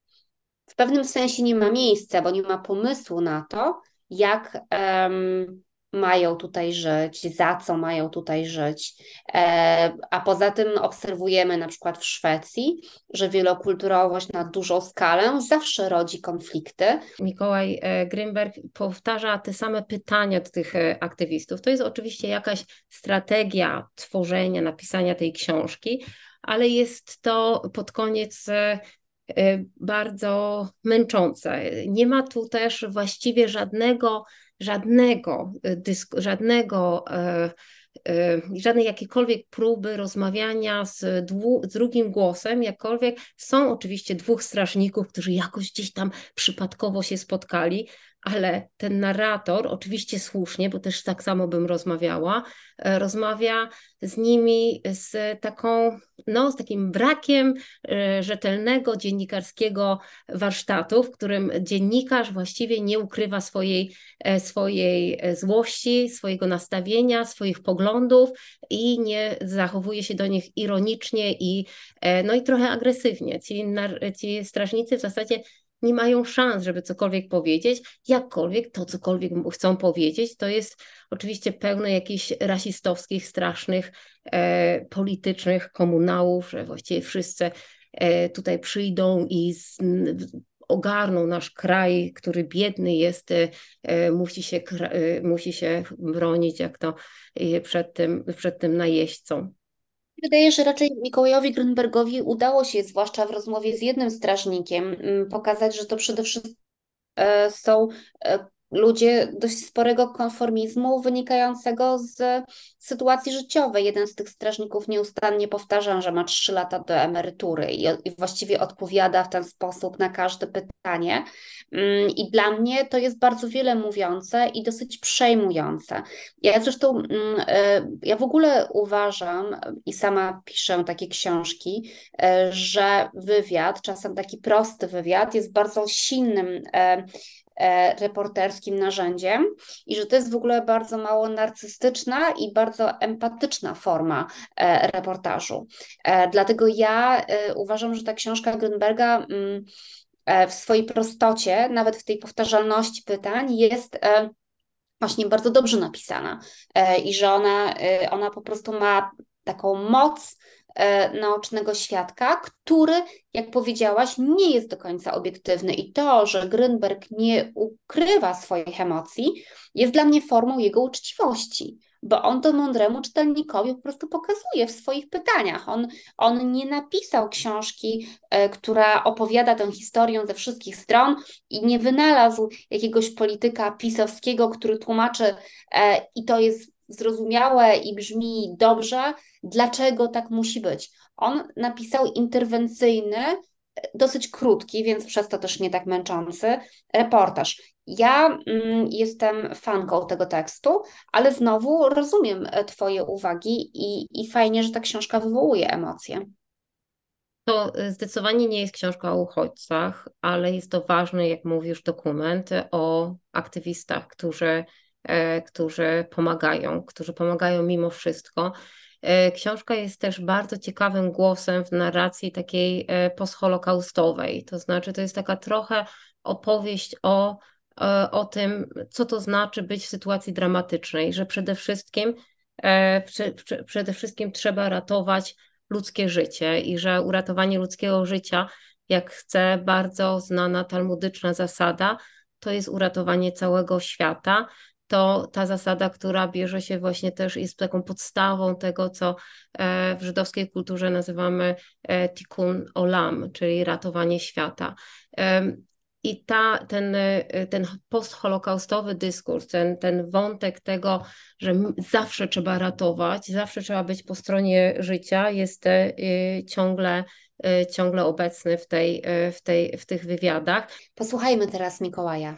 w pewnym sensie nie ma miejsca, bo nie ma pomysłu na to, jak um, mają tutaj żyć, za co mają tutaj żyć. E, a poza tym obserwujemy na przykład w Szwecji, że wielokulturowość na dużą skalę zawsze rodzi konflikty.
Mikołaj e, Grimberg powtarza te same pytania do tych e, aktywistów. To jest oczywiście jakaś strategia tworzenia, napisania tej książki, ale jest to pod koniec bardzo męczące. Nie ma tu też właściwie żadnego żadnego, y, dysk, żadnego y, y, żadnej jakiejkolwiek próby rozmawiania z, dwu, z drugim głosem, jakkolwiek są oczywiście dwóch strażników, którzy jakoś gdzieś tam przypadkowo się spotkali, ale ten narrator, oczywiście słusznie, bo też tak samo bym rozmawiała, e, rozmawia z nimi z taką, no, z takim brakiem e, rzetelnego dziennikarskiego warsztatu, w którym dziennikarz właściwie nie ukrywa swojej, e, swojej złości, swojego nastawienia, swoich poglądów i nie zachowuje się do nich ironicznie i, no, i trochę agresywnie. Ci, ci strażnicy w zasadzie nie mają szans, żeby cokolwiek powiedzieć. Jakkolwiek to cokolwiek chcą powiedzieć, to jest oczywiście pełne jakichś rasistowskich, strasznych, e, politycznych komunałów, że właściwie wszyscy e, tutaj przyjdą i z, ogarną nasz kraj, który biedny jest, e, musi się, e, musi się bronić jak to e, przed tym, przed tym najeźdźcą.
Wydaje się, że raczej Mikołajowi Grunbergowi udało się, zwłaszcza w rozmowie z jednym strażnikiem, mm, pokazać, że to przede wszystkim e, są e, ludzie dość sporego konformizmu wynikającego z sytuacji życiowej. Jeden z tych strażników nieustannie powtarza, że ma 3 lata do emerytury i, i właściwie odpowiada w ten sposób na każde pytanie. Mm, I dla mnie to jest bardzo wiele mówiące i dosyć przejmujące. Ja zresztą, mm, e, ja w ogóle uważam i sama piszę takie książki, e, że wywiad, czasem taki prosty wywiad, jest bardzo silnym e, reporterskim narzędziem i że to jest w ogóle bardzo mało narcystyczna i bardzo empatyczna forma e, reportażu. E, dlatego ja uważam, że ta książka Grünberga mm, w swojej prostocie, nawet w tej powtarzalności pytań, jest właśnie bardzo dobrze napisana i że ona, ona po prostu ma taką moc E, naocznego świadka, który, jak powiedziałaś, nie jest do końca obiektywny. I to, że Grünberg nie ukrywa swoich emocji, jest dla mnie formą jego uczciwości bo on to mądremu czytelnikowi po prostu pokazuje w swoich pytaniach. On, on nie napisał książki, e, która opowiada tę historię ze wszystkich stron i nie wynalazł jakiegoś polityka pisowskiego, który tłumaczy e, i to jest zrozumiałe i brzmi dobrze, dlaczego tak musi być. On napisał interwencyjny, dosyć krótki, więc przez to też nie tak męczący reportaż. Ja mm, jestem fanką tego tekstu, ale znowu rozumiem e, Twoje uwagi i, i fajnie, że ta książka wywołuje emocje.
To e, zdecydowanie nie jest książka o uchodźcach, ale jest to ważny, jak mówisz, dokument o aktywistach, którzy E, którzy pomagają, którzy pomagają mimo wszystko. E, książka jest też bardzo ciekawym głosem w narracji takiej e, postholokaustowej, to znaczy to jest taka trochę opowieść o, o tym, co to znaczy być w sytuacji dramatycznej, że przede wszystkim, przede wszystkim trzeba ratować ludzkie życie i że uratowanie ludzkiego życia, jak chce bardzo znana talmudyczna zasada, to jest uratowanie całego świata, to ta zasada, która bierze się właśnie też, jest taką podstawą tego, co w żydowskiej kulturze nazywamy tikkun olam, czyli ratowanie świata. I ta, ten, ten postholokaustowy dyskurs, ten, ten wątek tego, że zawsze trzeba ratować, zawsze trzeba być po stronie życia, jest ciągle ciągle obecny w, tej, w, tej, w tych wywiadach.
Posłuchajmy teraz Mikołaja.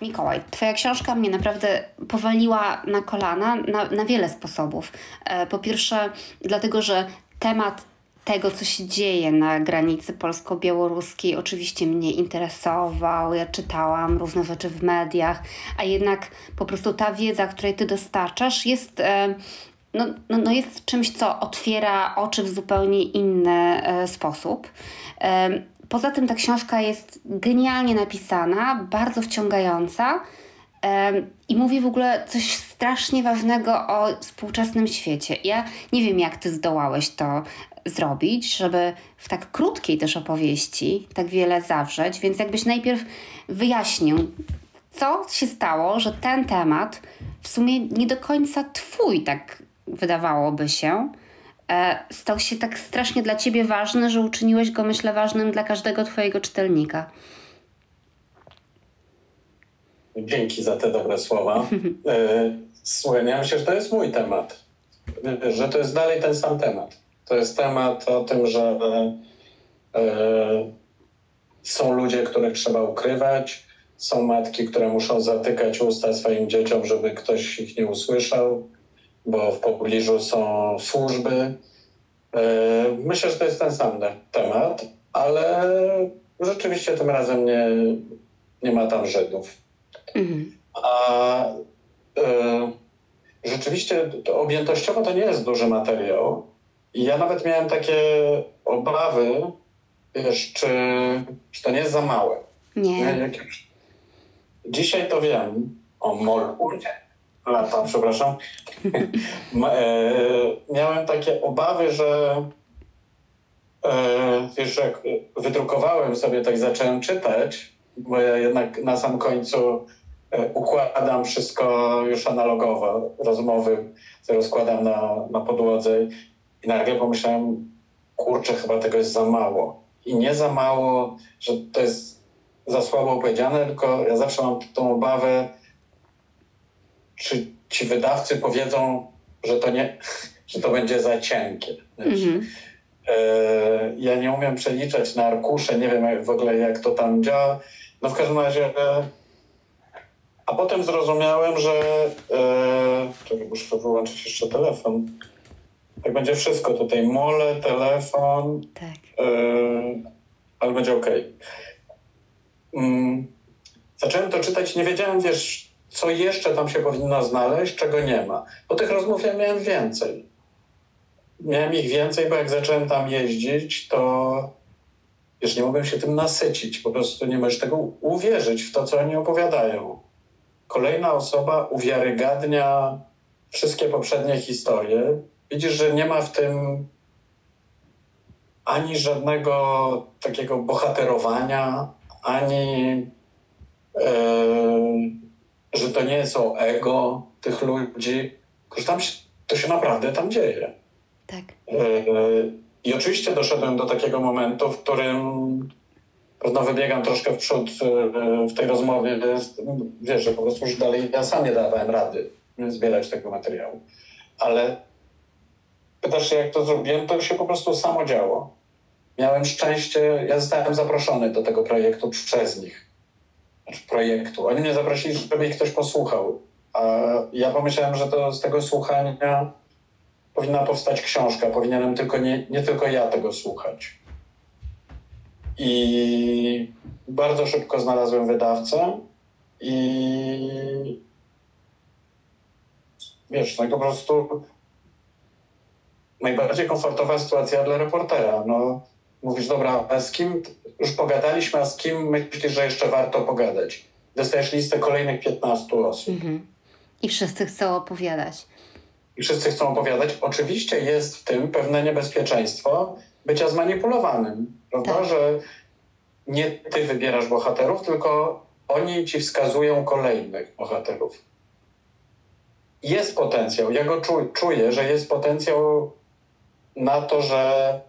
Mikołaj, Twoja książka mnie naprawdę powaliła na kolana na, na wiele sposobów. E, po pierwsze, dlatego, że temat tego, co się dzieje na granicy polsko-białoruskiej, oczywiście mnie interesował. Ja czytałam różne rzeczy w mediach, a jednak po prostu ta wiedza, której ty dostarczasz, jest e, no, no, no jest czymś, co otwiera oczy w zupełnie inny e, sposób. Poza tym ta książka jest genialnie napisana, bardzo wciągająca i mówi w ogóle coś strasznie ważnego o współczesnym świecie. Ja nie wiem, jak ty zdołałeś to zrobić, żeby w tak krótkiej też opowieści tak wiele zawrzeć, więc jakbyś najpierw wyjaśnił, co się stało, że ten temat w sumie nie do końca twój tak wydawałoby się, stał się tak strasznie dla ciebie ważny, że uczyniłeś go, myślę, ważnym dla każdego twojego czytelnika.
Dzięki za te dobre słowa. E, słuchaj, ja myślę, że to jest mój temat. Że to jest dalej ten sam temat. To jest temat o tym, że e, są ludzie, których trzeba ukrywać, są matki, które muszą zatykać usta swoim dzieciom, żeby ktoś ich nie usłyszał bo w pobliżu są służby. E, myślę, że to jest ten sam temat, ale rzeczywiście tym razem nie, nie ma tam Żydów. Mhm. A e, rzeczywiście to objętościowo to nie jest duży materiał. I ja nawet miałem takie obawy, wiesz, czy, czy to nie jest za małe.
Nie. nie
Dzisiaj to wiem o Molkurcie lata, przepraszam, e, miałem takie obawy, że e, wiesz, jak wydrukowałem sobie, tak zacząłem czytać, bo ja jednak na sam końcu e, układam wszystko już analogowo, rozmowy rozkładam na, na podłodze i nagle pomyślałem, kurczę, chyba tego jest za mało. I nie za mało, że to jest za słabo powiedziane, tylko ja zawsze mam tą obawę, czy ci wydawcy powiedzą, że to nie, że to będzie za cienkie. Mhm. E, ja nie umiem przeliczać na arkusze, nie wiem w ogóle jak to tam działa. No w każdym razie, e, a potem zrozumiałem, że e, czekaj, muszę wyłączyć jeszcze telefon. Tak będzie wszystko tutaj, mole, telefon, tak. ale będzie ok. Mm, zacząłem to czytać, nie wiedziałem, wiesz, co jeszcze tam się powinno znaleźć, czego nie ma. Bo tych rozmów ja miałem więcej. Miałem ich więcej, bo jak zacząłem tam jeździć, to już nie mogłem się tym nasycić. Po prostu nie możesz tego uwierzyć w to, co oni opowiadają. Kolejna osoba uwiarygadnia wszystkie poprzednie historie. Widzisz, że nie ma w tym ani żadnego takiego bohaterowania, ani. Yy, że to nie są ego tych ludzi, tylko tam się, to się naprawdę tam dzieje.
Tak.
E, I oczywiście doszedłem do takiego momentu, w którym no, wybiegam troszkę w przód e, w tej rozmowie, wiesz, że po prostu już dalej ja sam nie dawałem rady zbierać tego materiału. Ale pytasz się, jak to zrobiłem, to się po prostu samo działo. Miałem szczęście, ja zostałem zaproszony do tego projektu przez nich projektu. Oni mnie zaprosili, żeby ich ktoś posłuchał. A ja pomyślałem, że to z tego słuchania powinna powstać książka. Powinienem tylko nie, nie tylko ja tego słuchać. I bardzo szybko znalazłem wydawcę i wiesz, no po prostu najbardziej komfortowa sytuacja dla reportera. No, mówisz, dobra, a z kim już pogadaliśmy, a z kim myślisz, że jeszcze warto pogadać? Dostajesz listę kolejnych 15 osób. Mhm.
I wszyscy chcą opowiadać.
I wszyscy chcą opowiadać. Oczywiście jest w tym pewne niebezpieczeństwo bycia zmanipulowanym, prawda? Tak. Że nie ty wybierasz bohaterów, tylko oni ci wskazują kolejnych bohaterów. Jest potencjał, ja go czuję, że jest potencjał na to, że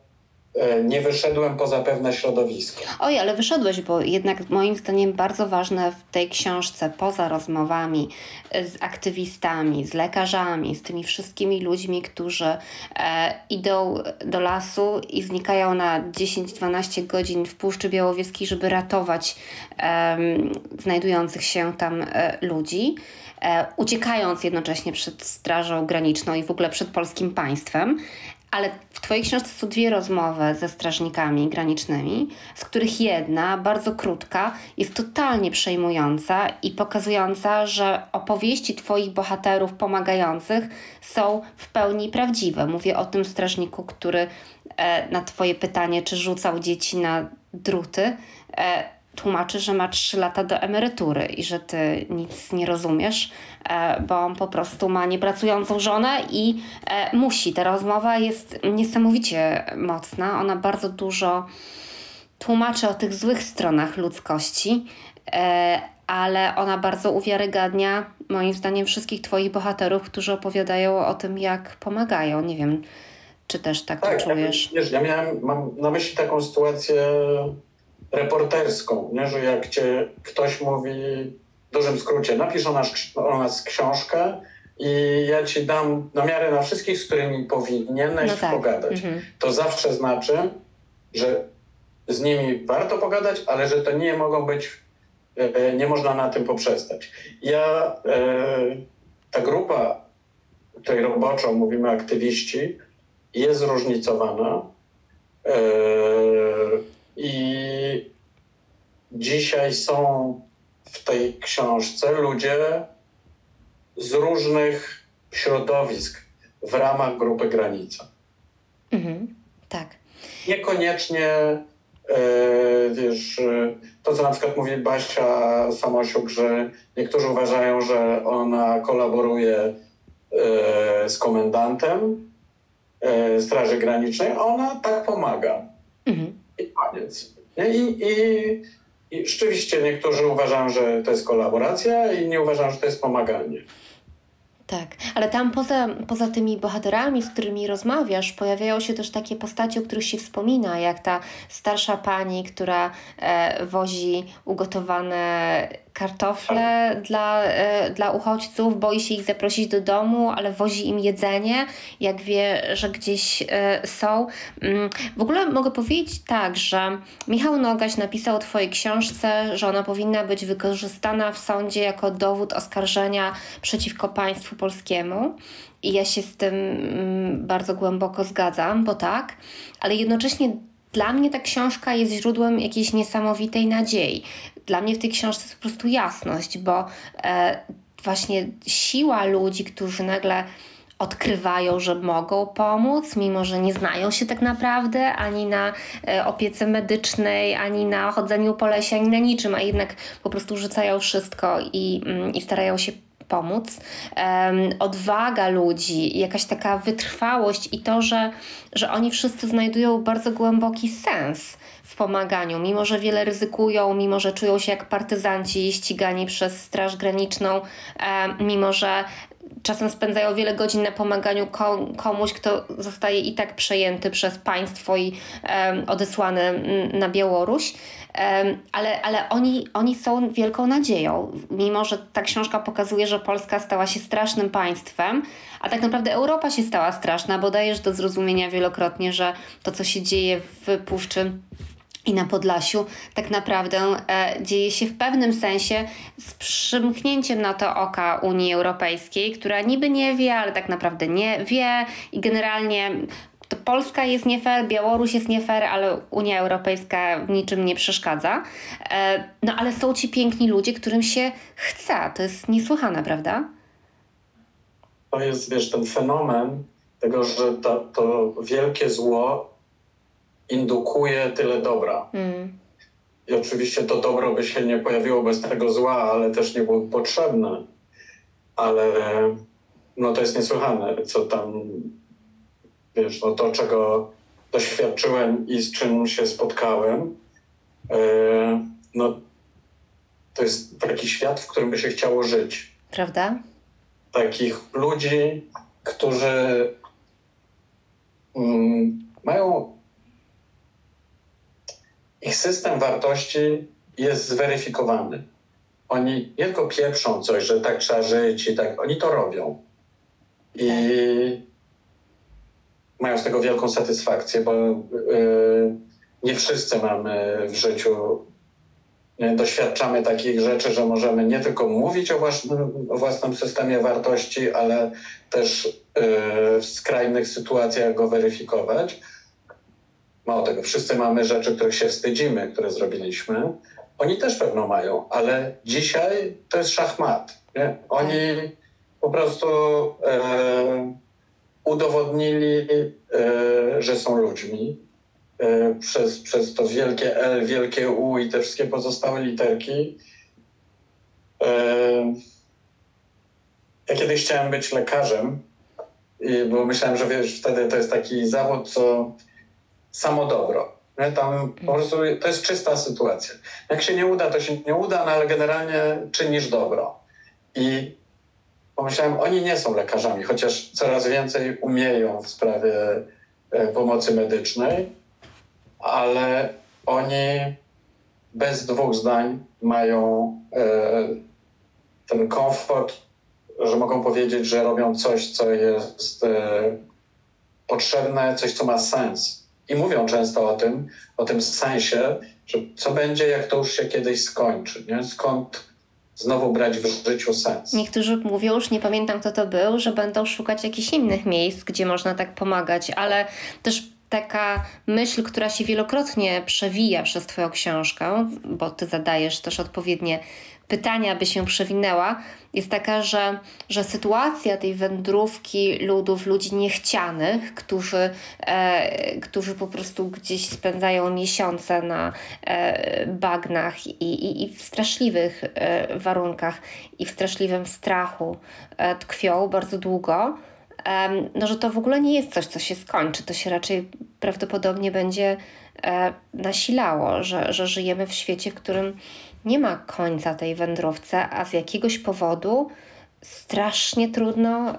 nie wyszedłem poza pewne środowisko.
Oj, ale wyszedłeś, bo jednak moim zdaniem bardzo ważne w tej książce, poza rozmowami z aktywistami, z lekarzami, z tymi wszystkimi ludźmi, którzy e, idą do lasu i znikają na 10-12 godzin w Puszczy Białowieskiej, żeby ratować e, znajdujących się tam e, ludzi e, uciekając jednocześnie przed Strażą Graniczną i w ogóle przed polskim państwem. Ale w Twojej książce są dwie rozmowy ze strażnikami granicznymi, z których jedna, bardzo krótka, jest totalnie przejmująca i pokazująca, że opowieści Twoich bohaterów pomagających są w pełni prawdziwe. Mówię o tym strażniku, który e, na Twoje pytanie, czy rzucał dzieci na druty, e, tłumaczy, że ma 3 lata do emerytury i że ty nic nie rozumiesz, e, bo on po prostu ma niepracującą żonę i e, musi. Ta rozmowa jest niesamowicie mocna. Ona bardzo dużo tłumaczy o tych złych stronach ludzkości, e, ale ona bardzo uwiarygadnia, moim zdaniem, wszystkich Twoich bohaterów, którzy opowiadają o tym, jak pomagają. Nie wiem, czy też tak, tak to czujesz.
Ja, wiesz, ja miałem, mam na myśli taką sytuację reporterską, nie? że jak cię ktoś mówi w dużym skrócie, napisz o nas, o nas książkę i ja ci dam na miarę na wszystkich, z którymi powinieneś no tak. pogadać. Mhm. To zawsze znaczy, że z nimi warto pogadać, ale że to nie mogą być, e, e, nie można na tym poprzestać. Ja, e, ta grupa, której roboczo mówimy aktywiści, jest zróżnicowana. I dzisiaj są w tej książce ludzie z różnych środowisk w ramach grupy Granica.
Mhm, tak.
Niekoniecznie e, wiesz, to co na przykład mówi Basia Samosiuk, że niektórzy uważają, że ona kolaboruje e, z komendantem e, Straży Granicznej, ona tak pomaga. I koniec. I, i, I rzeczywiście niektórzy uważają, że to jest kolaboracja, inni uważają, że to jest pomaganie.
Tak, ale tam poza, poza tymi bohaterami, z którymi rozmawiasz, pojawiają się też takie postacie, o których się wspomina, jak ta starsza pani, która e, wozi ugotowane kartofle dla, e, dla uchodźców, boi się ich zaprosić do domu, ale wozi im jedzenie, jak wie, że gdzieś e, są. Mm, w ogóle mogę powiedzieć tak, że Michał Nogaś napisał o Twojej książce, że ona powinna być wykorzystana w sądzie jako dowód oskarżenia przeciwko państwu polskiemu. I ja się z tym mm, bardzo głęboko zgadzam, bo tak, ale jednocześnie dla mnie ta książka jest źródłem jakiejś niesamowitej nadziei. Dla mnie w tej książce jest po prostu jasność, bo e, właśnie siła ludzi, którzy nagle odkrywają, że mogą pomóc, mimo że nie znają się tak naprawdę ani na e, opiece medycznej, ani na chodzeniu po lesie, ani na niczym, a jednak po prostu rzucają wszystko i, mm, i starają się pomóc. odwaga ludzi, jakaś taka wytrwałość i to, że, że oni wszyscy znajdują bardzo głęboki sens w pomaganiu, mimo że wiele ryzykują, mimo że czują się jak partyzanci ścigani przez Straż Graniczną, mimo że czasem spędzają wiele godzin na pomaganiu komuś, kto zostaje i tak przejęty przez państwo i odesłany na Białoruś. Ale, ale oni, oni są wielką nadzieją, mimo że ta książka pokazuje, że Polska stała się strasznym państwem, a tak naprawdę Europa się stała straszna, bo dajesz do zrozumienia wielokrotnie, że to, co się dzieje w Puszczy i na Podlasiu tak naprawdę e, dzieje się w pewnym sensie z przymknięciem na to oka Unii Europejskiej, która niby nie wie, ale tak naprawdę nie wie i generalnie to Polska jest nie fair, Białoruś jest nie fair, ale Unia Europejska w niczym nie przeszkadza. E, no ale są ci piękni ludzie, którym się chce. To jest niesłychane, prawda?
To jest, wiesz, ten fenomen tego, że to, to wielkie zło indukuje tyle dobra. Mm. I oczywiście to dobro by się nie pojawiło bez tego zła, ale też nie było potrzebne. Ale no to jest niesłychane, co tam wiesz, no to, czego doświadczyłem i z czym się spotkałem, e, no to jest taki świat, w którym by się chciało żyć.
Prawda?
Takich ludzi, którzy mm, mają. Ich system wartości jest zweryfikowany. Oni nie tylko pieprzą coś, że tak trzeba żyć i tak, oni to robią. I mają z tego wielką satysfakcję, bo yy, nie wszyscy mamy w życiu, nie, doświadczamy takich rzeczy, że możemy nie tylko mówić o własnym, o własnym systemie wartości, ale też yy, w skrajnych sytuacjach go weryfikować. Mało tego, wszyscy mamy rzeczy, których się wstydzimy, które zrobiliśmy. Oni też pewno mają, ale dzisiaj to jest szachmat. Nie? Oni po prostu e, udowodnili, e, że są ludźmi e, przez, przez to wielkie L, wielkie U i te wszystkie pozostałe literki. E, ja kiedyś chciałem być lekarzem, i, bo myślałem, że wiesz, wtedy to jest taki zawód, co samo dobro. Nie? Tam po prostu to jest czysta sytuacja. Jak się nie uda, to się nie uda, no ale generalnie czynisz dobro. I pomyślałem, oni nie są lekarzami, chociaż coraz więcej umieją w sprawie e, pomocy medycznej, ale oni bez dwóch zdań mają e, ten komfort, że mogą powiedzieć, że robią coś, co jest e, potrzebne, coś, co ma sens. I mówią często o tym, o tym sensie, że co będzie, jak to już się kiedyś skończy, nie? skąd znowu brać w życiu sens.
Niektórzy mówią, już nie pamiętam kto to był, że będą szukać jakichś innych miejsc, gdzie można tak pomagać, ale też taka myśl, która się wielokrotnie przewija przez Twoją książkę, bo Ty zadajesz też odpowiednie pytania, by się przewinęła, jest taka, że, że sytuacja tej wędrówki ludów, ludzi niechcianych, którzy, e, którzy po prostu gdzieś spędzają miesiące na e, bagnach i, i, i w straszliwych e, warunkach i w straszliwym strachu e, tkwią bardzo długo, no, że to w ogóle nie jest coś, co się skończy. To się raczej prawdopodobnie będzie e, nasilało, że, że żyjemy w świecie, w którym nie ma końca tej wędrówce, a z jakiegoś powodu strasznie trudno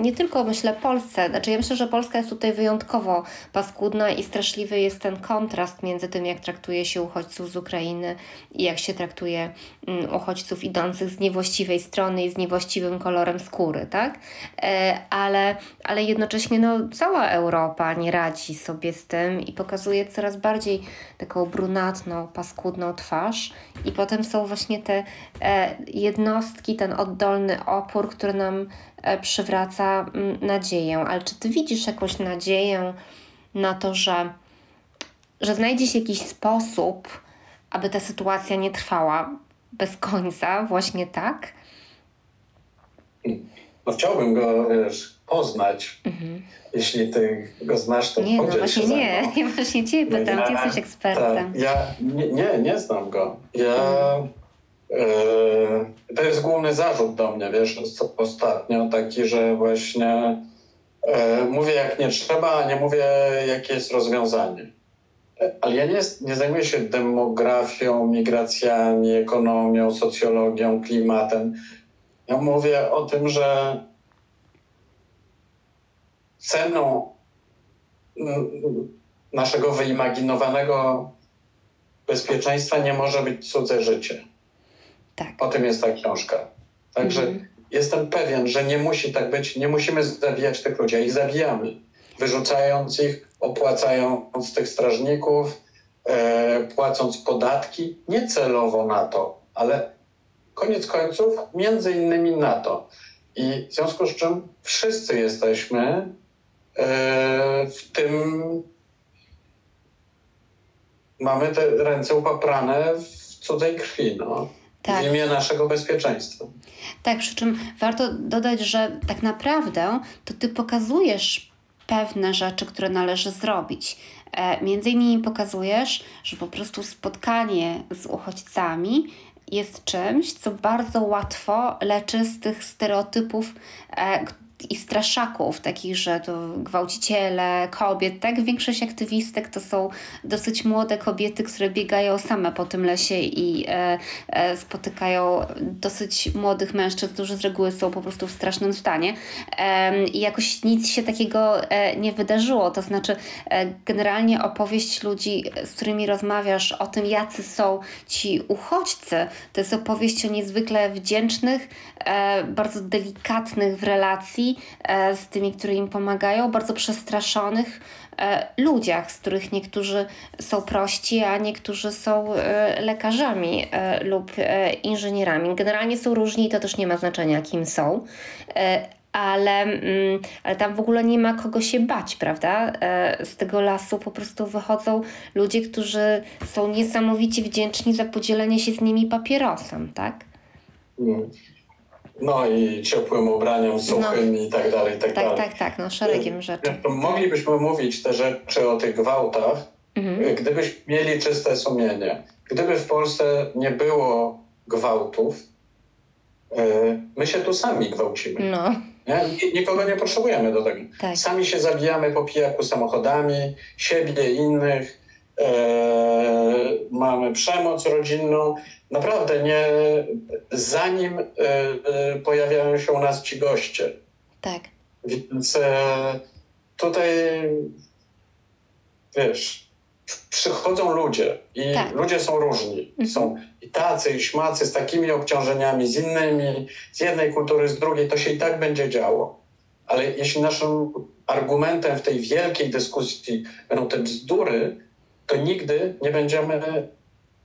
nie tylko myślę Polsce, znaczy ja myślę, że Polska jest tutaj wyjątkowo paskudna i straszliwy jest ten kontrast między tym, jak traktuje się uchodźców z Ukrainy i jak się traktuje um, uchodźców idących z niewłaściwej strony i z niewłaściwym kolorem skóry, tak? E, ale, ale jednocześnie no, cała Europa nie radzi sobie z tym i pokazuje coraz bardziej taką brunatną, paskudną twarz i potem są właśnie te e, jednostki, ten oddolny opór, który nam przywraca mm, nadzieję. Ale czy ty widzisz jakąś nadzieję na to, że, że znajdzie się jakiś sposób, aby ta sytuacja nie trwała bez końca, właśnie tak?
No chciałbym go wiesz, poznać. Mhm. Jeśli ty go znasz, to
Nie, no właśnie nie. Ja właśnie ciebie pytam, ja, ty jesteś ekspertem.
Tak, ja nie, nie, nie znam go. Ja... Mhm Yy, to jest główny zarzut do mnie, wiesz, ostatnio taki, że właśnie yy, mówię jak nie trzeba, a nie mówię jakie jest rozwiązanie. Ale ja nie, nie zajmuję się demografią, migracjami, ekonomią, socjologią, klimatem. Ja mówię o tym, że ceną mm, naszego wyimaginowanego bezpieczeństwa nie może być cudze życie.
Tak.
O tym jest ta książka. Także mhm. jestem pewien, że nie musi tak być, nie musimy zabijać tych ludzi, a ich zabijamy. Wyrzucając ich, opłacając tych strażników, e, płacąc podatki, nie celowo na to, ale koniec końców między innymi na to. I w związku z czym wszyscy jesteśmy e, w tym, mamy te ręce upaprane w cudzej krwi. No tak. w imię naszego bezpieczeństwa.
Tak, przy czym warto dodać, że tak naprawdę to ty pokazujesz pewne rzeczy, które należy zrobić. E, między innymi pokazujesz, że po prostu spotkanie z uchodźcami jest czymś, co bardzo łatwo leczy z tych stereotypów, e, i straszaków, takich, że to gwałciciele, kobiet, tak? Większość aktywistek to są dosyć młode kobiety, które biegają same po tym lesie i e, e, spotykają dosyć młodych mężczyzn, którzy z reguły są po prostu w strasznym stanie. E, I jakoś nic się takiego e, nie wydarzyło. To znaczy, e, generalnie opowieść ludzi, z którymi rozmawiasz o tym, jacy są ci uchodźcy, to jest opowieść o niezwykle wdzięcznych, e, bardzo delikatnych w relacji e, z tymi, którzy im pomagają, bardzo przestraszonych e, ludziach, z których niektórzy są prości, a niektórzy są e, lekarzami lub inżynierami. Generalnie są różni i to też nie ma znaczenia, kim są. Ale, mm, ale tam w ogóle nie ma kogo się bać, prawda? Z tego lasu po prostu wychodzą ludzie, którzy są niesamowicie wdzięczni za podzielenie się z nimi papierosem, tak?
Mm. No i ciepłym ubraniem, suchym i tak dalej, i tak,
Tak,
dalej.
tak, tak, no szeregiem rzeczy.
To Moglibyśmy mówić te rzeczy o tych gwałtach,
Mhm.
gdybyśmy mieli czyste sumienie. Gdyby w Polsce nie było gwałtów, e, my się tu sami gwałcimy.
No,
Nie? Ni- Nikogo nie potrzebujemy do tego.
tak,
Sami się zabijamy po pijaku samochodami, siebie, innych. E, mamy przemoc rodzinną. Naprawdę nie, zanim e, e, pojawiają się u nas ci goście.
tak,
Więc tutaj wiesz, przychodzą ludzie i
Tak.
ludzie są różni.
Mhm.
Są i tacy, i śmacy, z takimi obciążeniami, z innymi, z jednej kultury, z drugiej. To się i tak będzie działo. Ale jeśli naszym argumentem w tej wielkiej dyskusji będą te bzdury, to nigdy nie będziemy,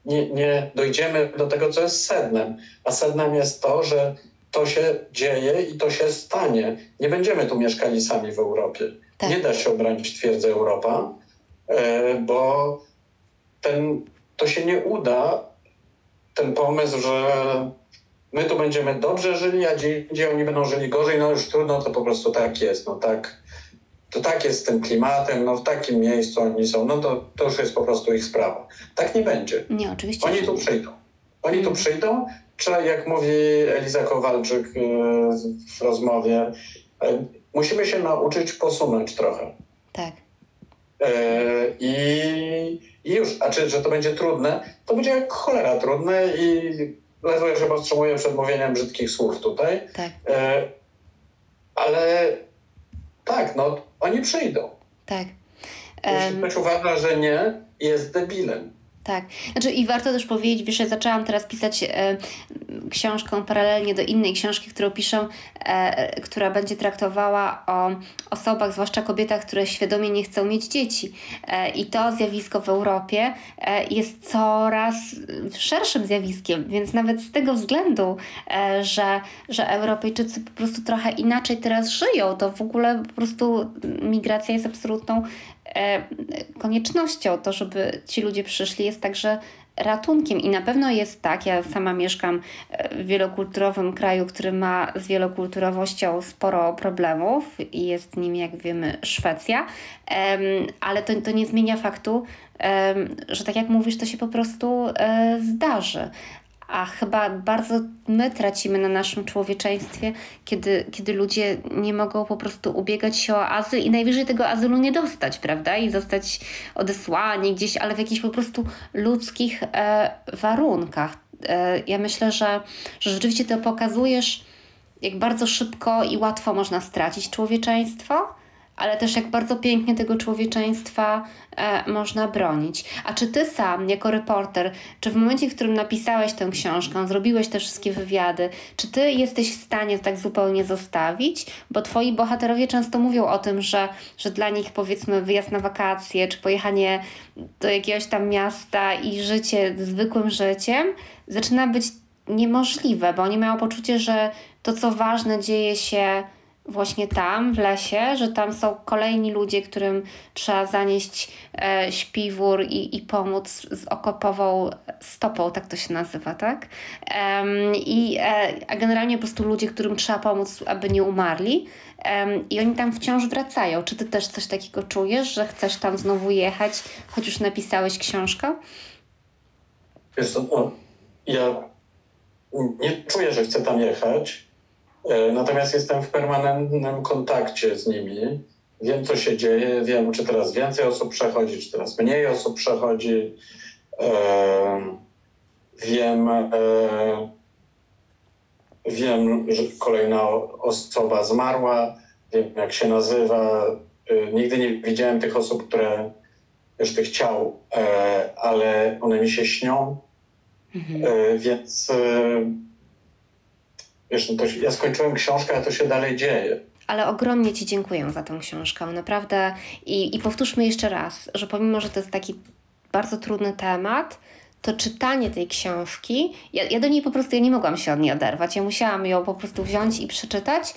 nie, nie dojdziemy do tego, co jest sednem. A sednem jest to, że to się dzieje i to się stanie. Nie będziemy tu mieszkali sami w Europie.
Tak.
Nie da się obronić twierdzy Europa, e, bo ten, to się nie uda, ten pomysł, że my tu będziemy dobrze żyli, a gdzie oni będą żyli gorzej, no już trudno, to po prostu tak jest. No tak, to tak jest z tym klimatem, no w takim miejscu oni są, no to, to już jest po prostu ich sprawa. Tak nie będzie.
nie, oczywiście.
Oni tu
nie.
przyjdą. Oni tu
Mm.
przyjdą, czy jak mówi Eliza Kowalczyk e, w rozmowie, e, musimy się nauczyć posunąć trochę.
Tak,
E, I, I już, a czy że to będzie trudne? To będzie jak cholera trudne i ledwo się powstrzymuję przed mówieniem brzydkich słów tutaj.
tak,
ale tak, no oni przyjdą.
tak.
Jeśli ktoś uważa, że nie, jest debilem.
Tak, znaczy i warto też powiedzieć, wiesz, ja zaczęłam teraz pisać e, książkę paralelnie do innej książki, którą piszę, e, która będzie traktowała o osobach, zwłaszcza kobietach, które świadomie nie chcą mieć dzieci. E, I to zjawisko w Europie e, jest coraz szerszym zjawiskiem, więc nawet z tego względu, e, że, że Europejczycy po prostu trochę inaczej teraz żyją, to w ogóle po prostu migracja jest absolutną koniecznością. To, żeby ci ludzie przyszli, jest także ratunkiem. I na pewno jest tak, ja sama mieszkam e, w wielokulturowym kraju, który ma z wielokulturowością sporo problemów i jest nim, jak wiemy, Szwecja, ale to, to nie zmienia faktu, że tak jak mówisz, to się po prostu e, zdarzy. A chyba bardzo my tracimy na naszym człowieczeństwie, kiedy, kiedy ludzie nie mogą po prostu ubiegać się o azyl i najwyżej tego azylu nie dostać, prawda? I zostać odesłani gdzieś, ale w jakichś po prostu ludzkich e, warunkach. E, ja myślę, że, że rzeczywiście to pokazujesz, jak bardzo szybko i łatwo można stracić człowieczeństwo, ale też jak bardzo pięknie tego człowieczeństwa e, można bronić. A czy ty sam, jako reporter, czy w momencie, w którym napisałeś tę książkę, zrobiłeś te wszystkie wywiady, czy ty jesteś w stanie tak zupełnie zostawić? Bo twoi bohaterowie często mówią o tym, że, że dla nich powiedzmy wyjazd na wakacje, czy pojechanie do jakiegoś tam miasta i życie zwykłym życiem zaczyna być niemożliwe, bo oni mają poczucie, że to, co ważne, dzieje się właśnie tam, w lesie, że tam są kolejni ludzie, którym trzeba zanieść e, śpiwór i, i pomóc z okopową stopą, tak to się nazywa, tak? Em, i, e, generalnie po prostu ludzie, którym trzeba pomóc, aby nie umarli. I oni tam wciąż wracają. Czy ty też coś takiego czujesz, że chcesz tam znowu jechać, choć już napisałeś książkę?
Wiesz co, no, ja nie czuję, że chcę tam jechać. Natomiast jestem w permanentnym kontakcie z nimi. Wiem, co się dzieje, wiem, czy teraz więcej osób przechodzi, czy teraz mniej osób przechodzi. Wiem, wiem, że kolejna osoba zmarła, wiem, jak się nazywa. Nigdy nie widziałem tych osób, które już tych ciał, ale one mi się śnią. Mhm. Więc wiesz, no to, ja skończyłem książkę, a to się dalej dzieje.
Ale ogromnie Ci dziękuję za tę książkę, naprawdę. I, I powtórzmy jeszcze raz, że pomimo, że to jest taki bardzo trudny temat, to czytanie tej książki, ja, ja do niej po prostu ja nie mogłam się od niej oderwać. Ja musiałam ją po prostu wziąć i przeczytać,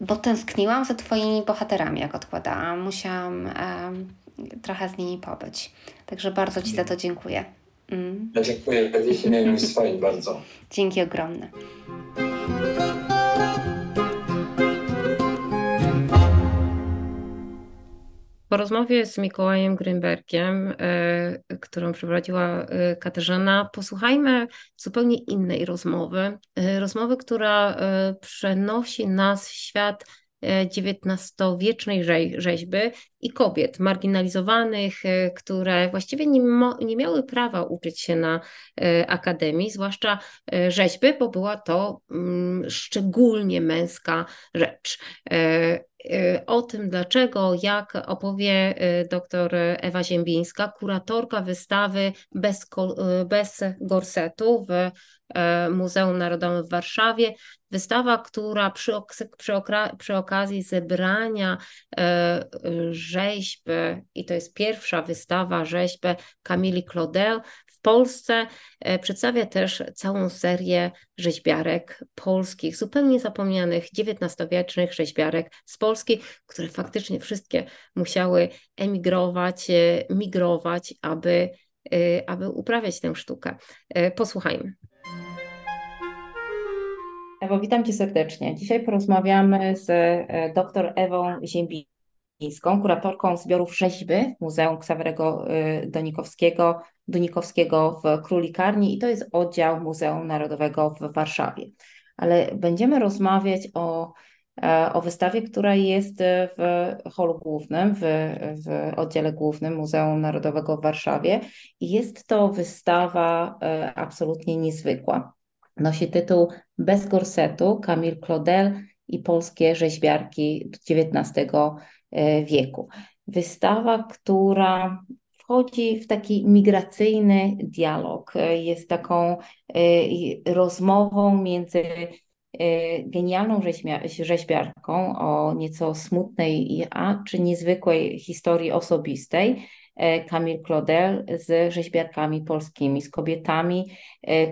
bo tęskniłam za Twoimi bohaterami, jak odkładałam. Musiałam um, trochę z nimi pobyć. Także bardzo Ci za to dziękuję.
Mm. Ja dziękuję w ich imieniu swoim bardzo.
Dzięki ogromne.
Po rozmowie z Mikołajem Grynbergiem, y, którą przeprowadziła y, Katarzyna, posłuchajmy zupełnie innej rozmowy. Y, rozmowy, która przenosi nas w świat XIX-wiecznej rzeźby i kobiet marginalizowanych, które właściwie nie, nie, miały prawa uczyć się na akademii, zwłaszcza rzeźby, bo była to mm, szczególnie męska rzecz. O tym, dlaczego, jak opowie dr Ewa Ziembińska, kuratorka wystawy bez, bez gorsetu w Muzeum Narodowym w Warszawie. Wystawa, która przy, przy, przy okazji zebrania rzeźby, i to jest pierwsza wystawa rzeźby Camille Claudel, Polsce e, przedstawia też całą serię rzeźbiarek polskich, zupełnie zapomnianych XIX-wiecznych rzeźbiarek z Polski, które faktycznie wszystkie musiały emigrować, e, migrować, aby, e, aby uprawiać tę sztukę. Posłuchajmy.
Ewo, witam Cię serdecznie. Dzisiaj porozmawiamy z dr Ewą Ziembińską, kuratorką zbiorów rzeźby w Muzeum Ksawerego Donikowskiego Dunikowskiego w Królikarni i to jest oddział Muzeum Narodowego w Warszawie. Ale będziemy rozmawiać o, e, o wystawie, która jest w holu głównym, w, w oddziale głównym Muzeum Narodowego w Warszawie i jest to wystawa e, absolutnie niezwykła. Nosi tytuł Bez gorsetu Camille Claudel i polskie rzeźbiarki XIX e, wieku. Wystawa, która wchodzi w taki migracyjny dialog, jest taką e, rozmową między e, genialną rzeźbiarką o nieco smutnej, a czy niezwykłej historii osobistej, e, Camille Claudel z rzeźbiarkami polskimi, z kobietami,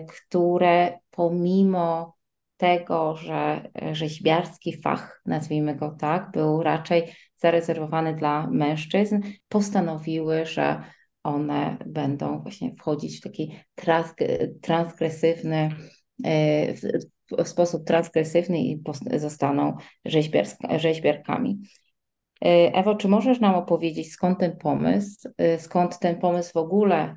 które pomimo tego, że rzeźbiarski fach, nazwijmy go tak, był raczej zarezerwowany dla mężczyzn, postanowiły, że one będą właśnie wchodzić w taki transgresywny, e, w sposób transgresywny i zostaną rzeźbiarkami. E, Ewo, czy możesz nam opowiedzieć, skąd ten pomysł, e, skąd ten pomysł w ogóle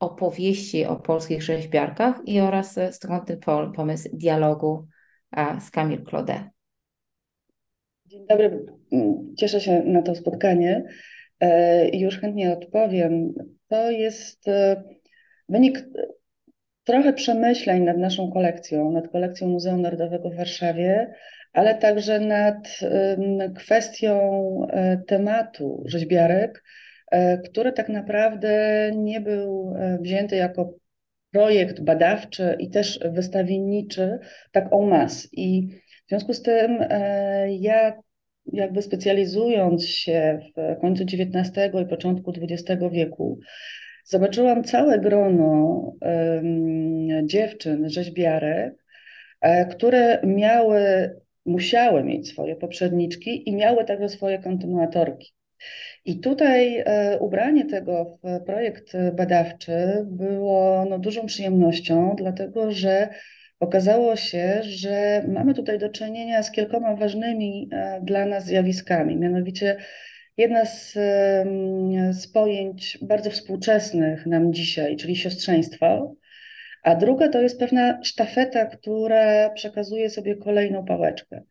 opowieści o polskich rzeźbiarkach i oraz skąd ten pomysł dialogu z Camille Claudet?
Dzień dobry, cieszę się na to spotkanie e, i już chętnie odpowiem. To jest e, wynik trochę przemyśleń nad naszą kolekcją, nad kolekcją Muzeum Narodowego w Warszawie, ale także nad kwestią e, tematu rzeźbiarek, który tak naprawdę nie był wzięty jako projekt badawczy i też wystawienniczy tak en masse. I w związku z tym ja jakby specjalizując się w końcu XIX i początku XX wieku, zobaczyłam całe grono dziewczyn, rzeźbiarek, e, które miały, musiały mieć swoje poprzedniczki i miały także swoje kontynuatorki. I tutaj e, ubranie tego w projekt badawczy było no, dużą przyjemnością, dlatego że okazało się, że mamy tutaj do czynienia z kilkoma ważnymi e, dla nas zjawiskami. Mianowicie jedna z, z pojęć bardzo współczesnych nam dzisiaj, czyli siostrzeństwo, a druga to jest pewna sztafeta, która przekazuje sobie kolejną pałeczkę.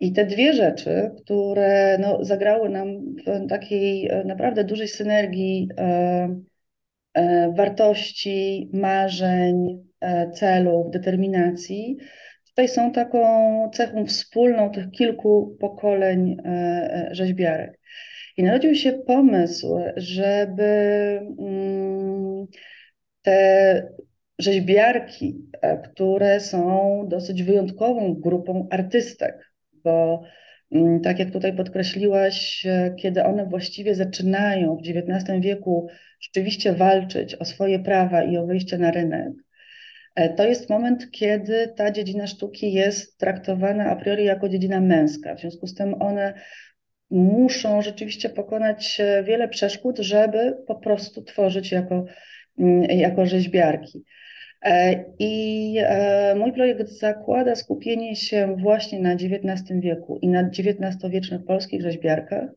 I te dwie rzeczy, które no, zagrały nam w takiej e, naprawdę dużej synergii e, e, wartości, marzeń, e, celów, determinacji, tutaj są taką cechą wspólną tych kilku pokoleń e, e, rzeźbiarek. I narodził się pomysł, żeby mm, te rzeźbiarki, które są dosyć wyjątkową grupą artystek, bo mm, tak jak tutaj podkreśliłaś, e, kiedy one właściwie zaczynają w XIX wieku rzeczywiście walczyć o swoje prawa i o wyjście na rynek, e, to jest moment, kiedy ta dziedzina sztuki jest traktowana a priori jako dziedzina męska. W związku z tym one muszą rzeczywiście pokonać e, wiele przeszkód, żeby po prostu tworzyć jako, mm, jako rzeźbiarki. E, I e, mój projekt zakłada skupienie się właśnie na XIX wieku i na XIX-wiecznych polskich rzeźbiarkach.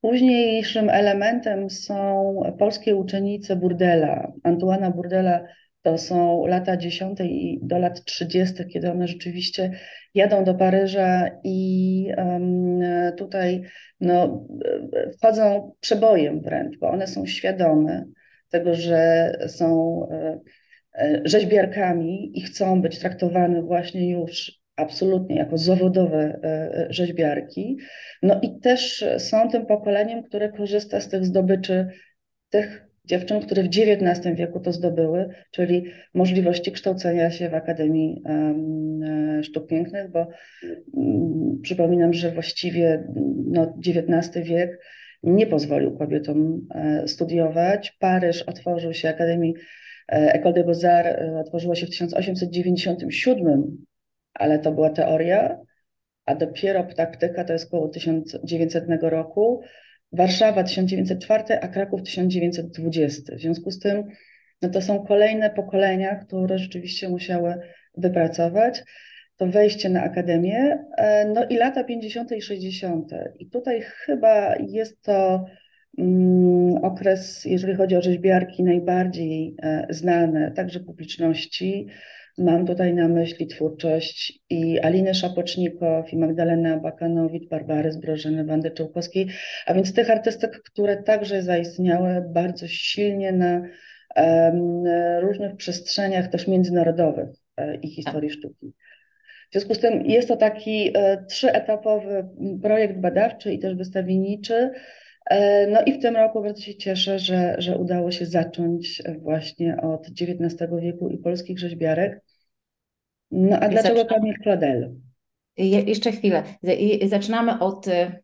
Późniejszym elementem są polskie uczennice Burdela. Antuana Burdela to są lata 10 i do lat 30., kiedy one rzeczywiście jadą do Paryża i um, tutaj no, wchodzą przebojem wręcz, bo one są świadome tego, że są e, rzeźbiarkami i chcą być traktowane właśnie już absolutnie jako zawodowe e, e, rzeźbiarki. No i też są tym pokoleniem, które korzysta z tych zdobyczy tych dziewczyn, które w XIX wieku to zdobyły, czyli możliwości kształcenia się w Akademii Sztuk Pięknych, bo mm, przypominam, że właściwie no, XIX wiek nie pozwolił kobietom studiować. Paryż otworzył się Akademii E, École des Beaux-Arts e, otworzyła się w 1897, ale to była teoria, a dopiero praktyka to jest około 1900 roku. Warszawa 1904, a Kraków 1920. W związku z tym no to są kolejne pokolenia, które rzeczywiście musiały wypracować to wejście na akademię, e, no i lata 50. i 60. I tutaj chyba jest to okres, jeżeli chodzi o rzeźbiarki, najbardziej e, znane także publiczności. Mam tutaj na myśli twórczość i Aliny Szapocznikow, i Magdalena Bakanowicz, Barbary Zbrożeny, Wandy Czołkowskiej, a więc tych artystek, które także zaistniały bardzo silnie na różnych przestrzeniach też międzynarodowych e, i historii sztuki. W związku z tym jest to taki e, trzyetapowy projekt badawczy i też wystawienniczy, no i w tym roku bardzo się cieszę, że, że udało się zacząć właśnie od XIX wieku i polskich rzeźbiarek. No a dlaczego Zaczynamy. Kamil Kladel?
Je, jeszcze chwilę. Zaczynamy od e,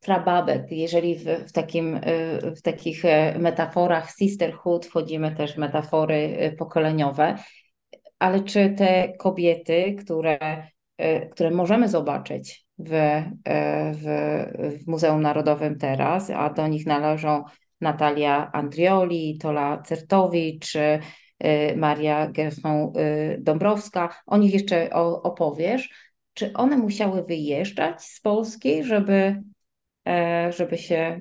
prababek. Jeżeli w, w, takim, e, w takich metaforach sisterhood wchodzimy też metafory pokoleniowe, ale czy te kobiety, które, które możemy zobaczyć w, e, w, w Muzeum Narodowym teraz, a do nich należą Natalia Andrioli, Tola Certowicz, e, Maria Gerson-Dąbrowska. O nich jeszcze opowiesz. Czy one musiały wyjeżdżać z Polski, żeby, e, żeby, się,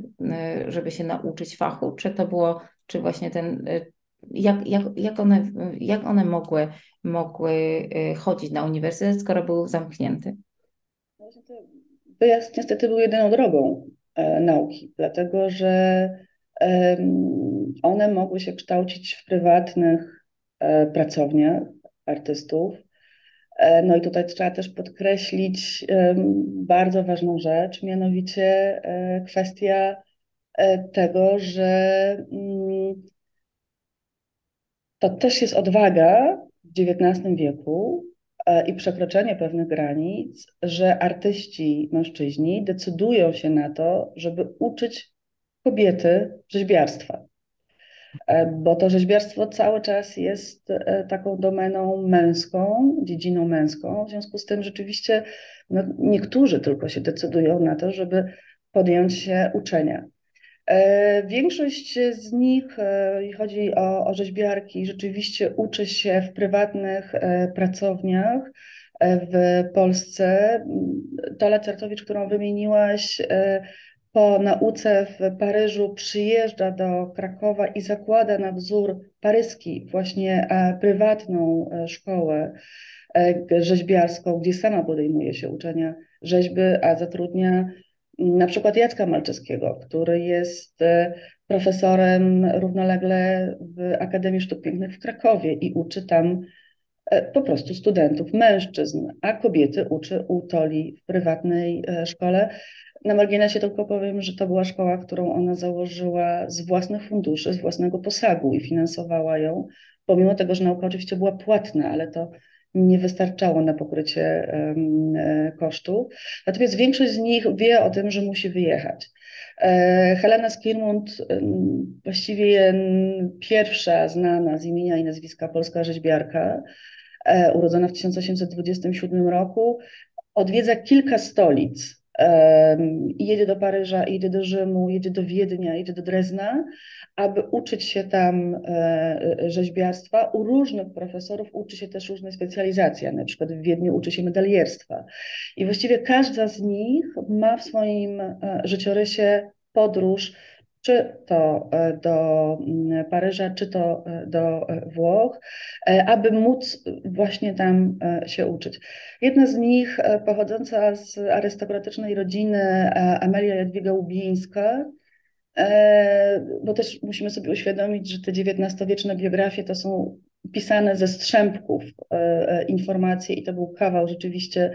żeby się nauczyć fachu? Czy to było, czy właśnie ten, jak, jak, jak, one, jak one mogły, mogły chodzić na uniwersytet, skoro był zamknięty?
Wyjazd niestety był jedyną drogą e, nauki, dlatego że e, one mogły się kształcić w prywatnych e, pracowniach artystów. E, no i tutaj trzeba też podkreślić bardzo ważną rzecz, mianowicie e, kwestia e, tego, że mm, to też jest odwaga w XIX wieku, i przekroczenie pewnych granic, że artyści, mężczyźni decydują się na to, żeby uczyć kobiety rzeźbiarstwa. E, bo to rzeźbiarstwo cały czas jest e, taką domeną męską, dziedziną męską. W związku z tym rzeczywiście no, niektórzy tylko się decydują na to, żeby podjąć się uczenia. E, większość z nich, e, jeśli chodzi o, o rzeźbiarki, rzeczywiście uczy się w prywatnych e, pracowniach w Polsce. Tola Certowicz, którą wymieniłaś, po nauce w Paryżu przyjeżdża do Krakowa i zakłada na wzór paryski właśnie prywatną szkołę rzeźbiarską, gdzie sama podejmuje się uczenia rzeźby, a zatrudnia na przykład Jacka Malczewskiego, który jest profesorem równolegle w Akademii Sztuk Pięknych w Krakowie i uczy tam e, po prostu studentów, mężczyzn, a kobiety uczy u Toli w prywatnej e, szkole. Na marginesie tylko powiem, że to była szkoła, którą ona założyła z własnych funduszy, z własnego posagu i finansowała ją, pomimo tego, że nauka oczywiście była płatna, ale to nie wystarczało na pokrycie e, kosztu. Natomiast większość z nich wie o tym, że musi wyjechać. E, Helena Skirmund, właściwie pierwsza znana z imienia i nazwiska polska rzeźbiarka, e, urodzona w 1827 roku, odwiedza kilka stolic jedzie do Paryża, jedzie do Rzymu, jedzie do Wiednia, jedzie do Drezna, aby uczyć się tam e, rzeźbiarstwa. U różnych profesorów uczy się też różne specjalizacje, na przykład w Wiedniu uczy się medalierstwa. I właściwie każda z nich ma w swoim e, życiorysie podróż czy to e, do mm, Paryża, czy to e, do e, Włoch, aby móc właśnie tam się uczyć. Jedna z nich, pochodząca z arystokratycznej rodziny, Amelia Jadwiga Łubieńska, bo też musimy sobie uświadomić, że te XIX-wieczne biografie to są pisane ze strzępków informacji i to był kawał rzeczywiście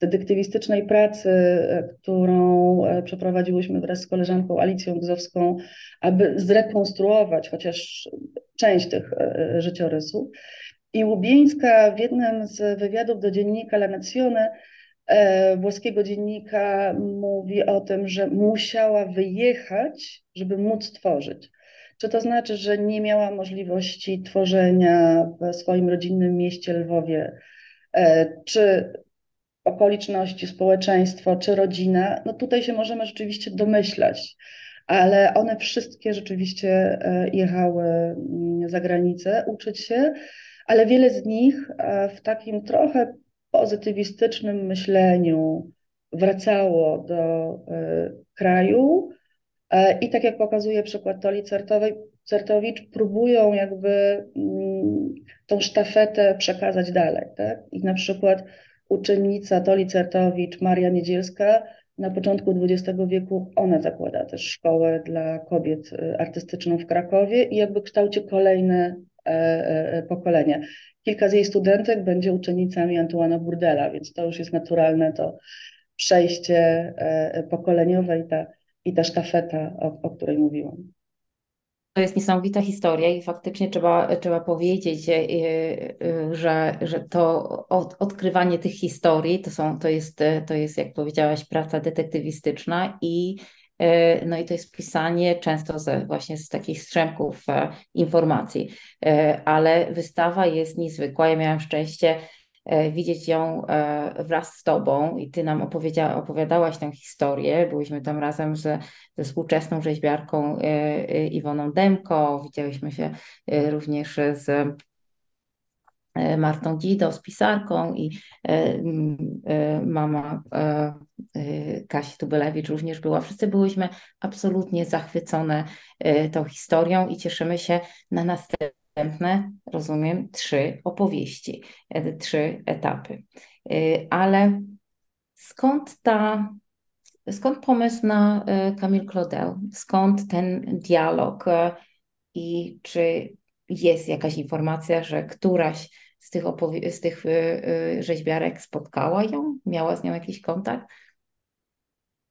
detektywistycznej pracy, e, którą e, przeprowadziłyśmy wraz z koleżanką Alicją Gzowską, aby zrekonstruować chociaż część tych e, życiorysów. I Łubieńska w jednym z wywiadów do dziennika La Nazione, włoskiego dziennika, mówi o tym, że musiała wyjechać, żeby móc tworzyć. Czy to znaczy, że nie miała możliwości tworzenia w swoim rodzinnym mieście Lwowie? Czy okoliczności, społeczeństwo czy rodzina, no tutaj się możemy rzeczywiście domyślać, ale one wszystkie rzeczywiście e, jechały mm, za granicę uczyć się, ale wiele z nich e, w takim trochę pozytywistycznym myśleniu wracało do e, kraju i tak jak pokazuje przykład Toli Certowej, Certowicz, próbują jakby mm, tą sztafetę przekazać dalej. Tak? I na przykład uczennica Toli Certowicz, Maria Niedzielska, na początku XX wieku ona zakłada też szkołę dla kobiet y, artystyczną w Krakowie i jakby kształci kolejne e, e, e, pokolenia. Kilka z jej studentek będzie uczennicami Antuana Burdela, więc to już jest naturalne to przejście pokoleniowe i ta, i ta sztafeta, o, o której mówiłam.
To jest niesamowita historia i faktycznie trzeba, trzeba powiedzieć, e, e, że, że to od, odkrywanie tych historii to, są, to, jest, to jest, jak powiedziałaś, praca detektywistyczna i e, no i to jest pisanie często właśnie z takich strzępków informacji, ale wystawa jest niezwykła. Ja miałam szczęście E, widzieć ją e, wraz z Tobą i Ty nam opowiadałaś tę historię. Byliśmy tam razem z, ze współczesną rzeźbiarką e, Iwoną Demko, widziałyśmy się również z Martą Dzido, z pisarką i mama Kasi Tubelewicz również była. Wszyscy byłyśmy absolutnie zachwycone tą historią i cieszymy się na następne następne, rozumiem, trzy opowieści, e, trzy etapy. E, ale skąd ta, skąd pomysł na e, Camille Claudel? Skąd ten dialog i czy jest jakaś informacja, że któraś z tych, z tych rzeźbiarek spotkała ją? Miała z nią jakiś kontakt?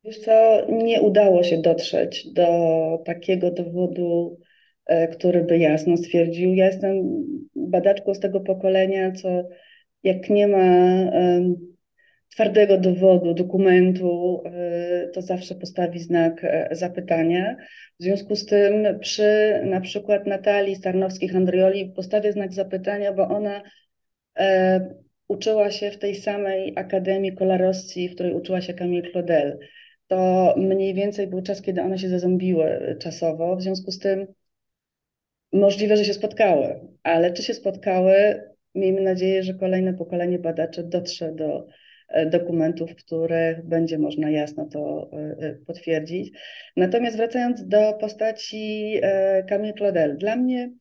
Wiesz co, nie udało się dotrzeć do takiego dowodu który by jasno stwierdził, ja jestem badaczką z tego pokolenia, co jak nie ma twardego dowodu, dokumentu, e, to zawsze postawi znak e, zapytania. W związku z tym przy na przykład Natalii Starnowskich-Andrioli postawię znak zapytania, bo ona uczyła się w tej samej Akademii Kolarossi, w której uczyła się Camille Claudel. To mniej więcej był czas, kiedy one się zazębiły czasowo. W związku z tym Możliwe, że się spotkały, ale czy się spotkały, miejmy nadzieję, że kolejne pokolenie badaczy dotrze do dokumentów, w których będzie można jasno to potwierdzić. Natomiast wracając do postaci Camille Claudel, dla mnie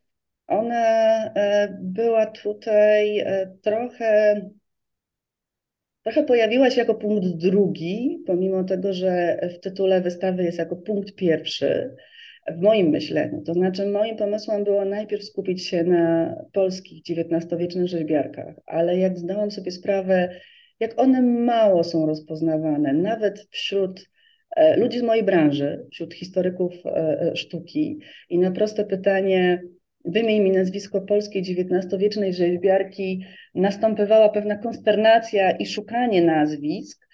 ona była tutaj trochę Trochę pojawiła się jako punkt drugi, pomimo tego, że w tytule wystawy jest jako punkt pierwszy w moim myśleniu. To znaczy, moim pomysłem było najpierw skupić się na polskich XIX-wiecznych rzeźbiarkach, ale jak zdałam sobie sprawę, jak one mało są rozpoznawane, nawet wśród e, ludzi z mojej branży, wśród historyków e, e, sztuki, i na proste pytanie, wymień mi nazwisko polskiej XIX-wiecznej rzeźbiarki, następowała pewna konsternacja i szukanie nazwisk.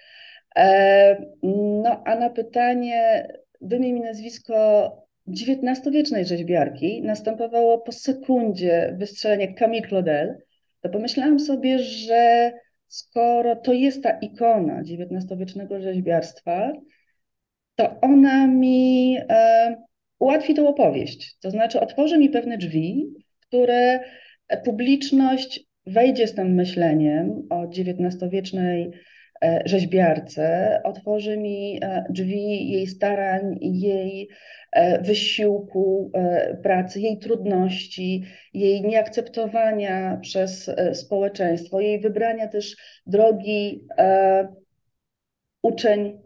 No a na pytanie, wymień mi nazwisko XIX-wiecznej rzeźbiarki następowało po sekundzie wystrzelenie Camille Claudel, to pomyślałam sobie, że skoro to jest ta ikona XIX-wiecznego rzeźbiarstwa, to ona mi e, ułatwi tą opowieść. To znaczy otworzy mi pewne drzwi, w które publiczność wejdzie z tym myśleniem o XIX-wiecznej rzeźbiarce, otworzy mi e, drzwi jej starań, jej E, wysiłku e, pracy, jej trudności, jej nieakceptowania przez e, społeczeństwo, jej wybrania też drogi uczeń,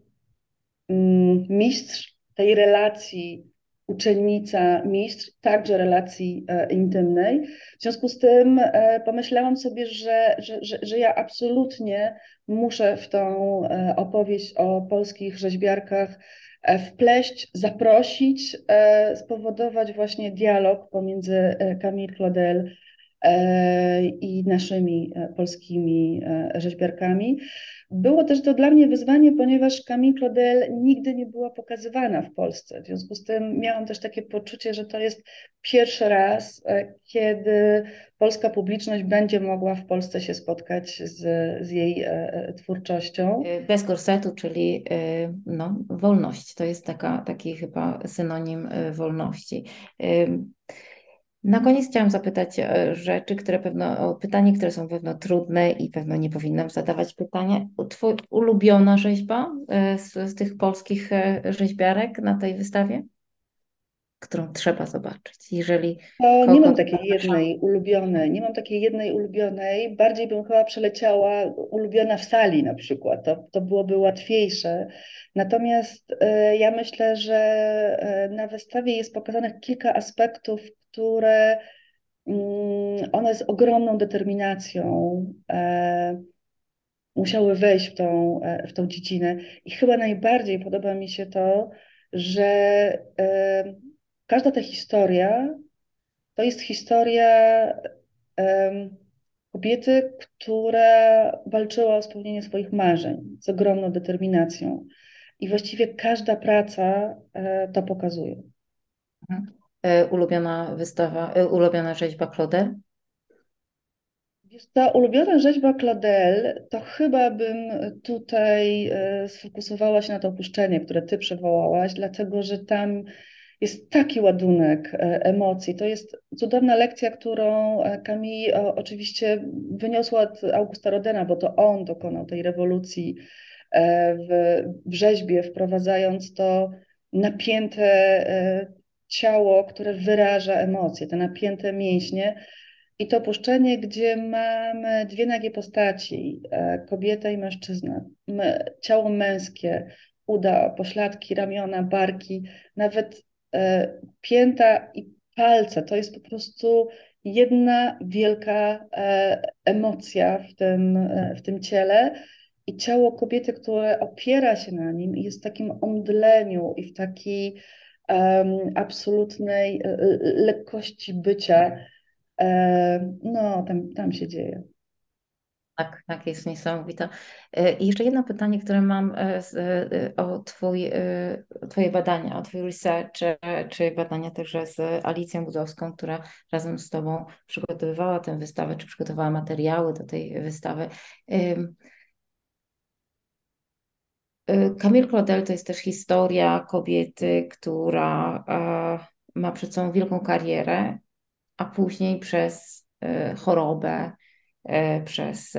mm, mistrz tej relacji uczennica, mistrz, także relacji intymnej. W związku z tym pomyślałam sobie, że, że, że, że ja absolutnie muszę w tą opowieść o polskich rzeźbiarkach E, wpleść, zaprosić, e, spowodować właśnie dialog pomiędzy e, Camille Claudel i naszymi polskimi rzeźbiarkami. Było też to dla mnie wyzwanie, ponieważ Camille Claudel nigdy nie była pokazywana w Polsce. W związku z tym miałam też takie poczucie, że to jest pierwszy raz, kiedy polska publiczność będzie mogła w Polsce się spotkać z, z jej e, e, twórczością.
Bez gorsetu, czyli e, no, wolność. To jest taka, taki chyba synonim wolności. Na koniec chciałam zapytać rzeczy, które pewno, pytanie, które są pewno trudne i pewno nie powinnam zadawać pytania. Twój ulubiona rzeźba z, z tych polskich rzeźbiarek na tej wystawie? Którą trzeba zobaczyć. Jeżeli
to nie mam takiej jednej ulubionej, nie mam takiej jednej ulubionej, bardziej bym chyba przeleciała ulubiona w sali na przykład, to, to byłoby łatwiejsze. Natomiast e, ja myślę, że e, na wystawie jest pokazanych kilka aspektów, które mm, one z ogromną determinacją e, musiały wejść w tą, w tą dziedzinę. I chyba najbardziej podoba mi się to, że każda ta historia to jest historia um, kobiety, która walczyła o spełnienie swoich marzeń z ogromną determinacją. I właściwie każda praca e, to pokazuje.
Mhm. E, ulubiona wystawa, e, ulubiona rzeźba Claudel?
Wiesz, ta ulubiona rzeźba Claudel, to chyba bym tutaj e, sfokusowała się na to opuszczenie, które ty przywołałaś, dlatego że tam jest taki ładunek e, emocji. To jest cudowna lekcja, którą e, Camille oczywiście wyniosła od Augusta Rodena, bo to on dokonał tej rewolucji e, w, w rzeźbie, wprowadzając to napięte ciało, które wyraża emocje, te napięte mięśnie. I to puszczenie, gdzie mamy dwie nagie postaci, kobieta i mężczyzna, ciało męskie, uda, pośladki, ramiona, barki, nawet E, pięta i palce to jest po prostu jedna wielka e, emocja w tym, e, w tym ciele. I ciało kobiety, które opiera się na nim, jest w takim omdleniu i w takiej um, absolutnej lekkości bycia. no, tam, tam się dzieje.
Tak, tak, jest niesamowita. E, I jeszcze jedno pytanie, które mam e, e, o, twój, Twoje badania, o Twój research, czy, badania także z Alicją Budowską, która razem z Tobą przygotowywała tę wystawę, czy przygotowała materiały do tej wystawy. Camille Claudel to jest też historia kobiety, która ma przed sobą wielką karierę, a później przez chorobę, przez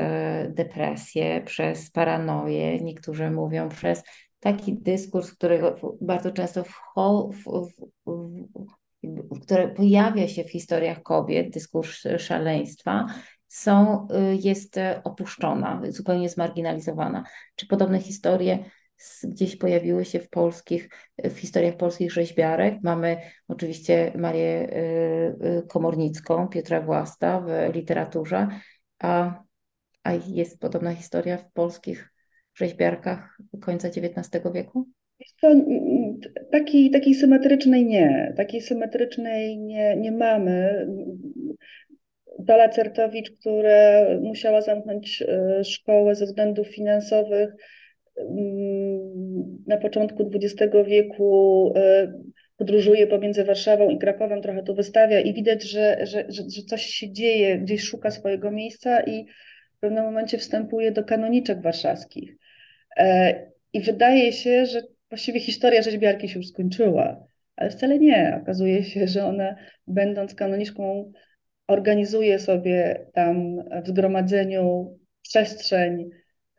depresję, przez paranoję, niektórzy mówią przez taki dyskurs, którego bardzo często w, w, w, który pojawia się w historiach kobiet, dyskurs szaleństwa, są, jest opuszczona, zupełnie zmarginalizowana. Czy podobne historie gdzieś pojawiły się w polskich, w historiach polskich rzeźbiarek. Mamy oczywiście Marię y, y, Komornicką, Piotra Własta w literaturze, a, a jest podobna historia w polskich rzeźbiarkach końca XIX wieku?
To, takiej, takiej symetrycznej nie. Takiej symetrycznej nie, nie mamy. Dola Certowicz, która musiała zamknąć y, szkołę ze względów finansowych, na początku XX wieku e, podróżuje pomiędzy Warszawą i Krakowem, trochę to wystawia i widać, że, że, że, że coś się dzieje, gdzieś szuka swojego miejsca i w pewnym momencie wstępuje do kanoniczek warszawskich. E, I wydaje się, że właściwie historia rzeźbiarki się już skończyła, ale wcale nie. Okazuje się, że ona, będąc kanoniczką, organizuje sobie tam w zgromadzeniu przestrzeń,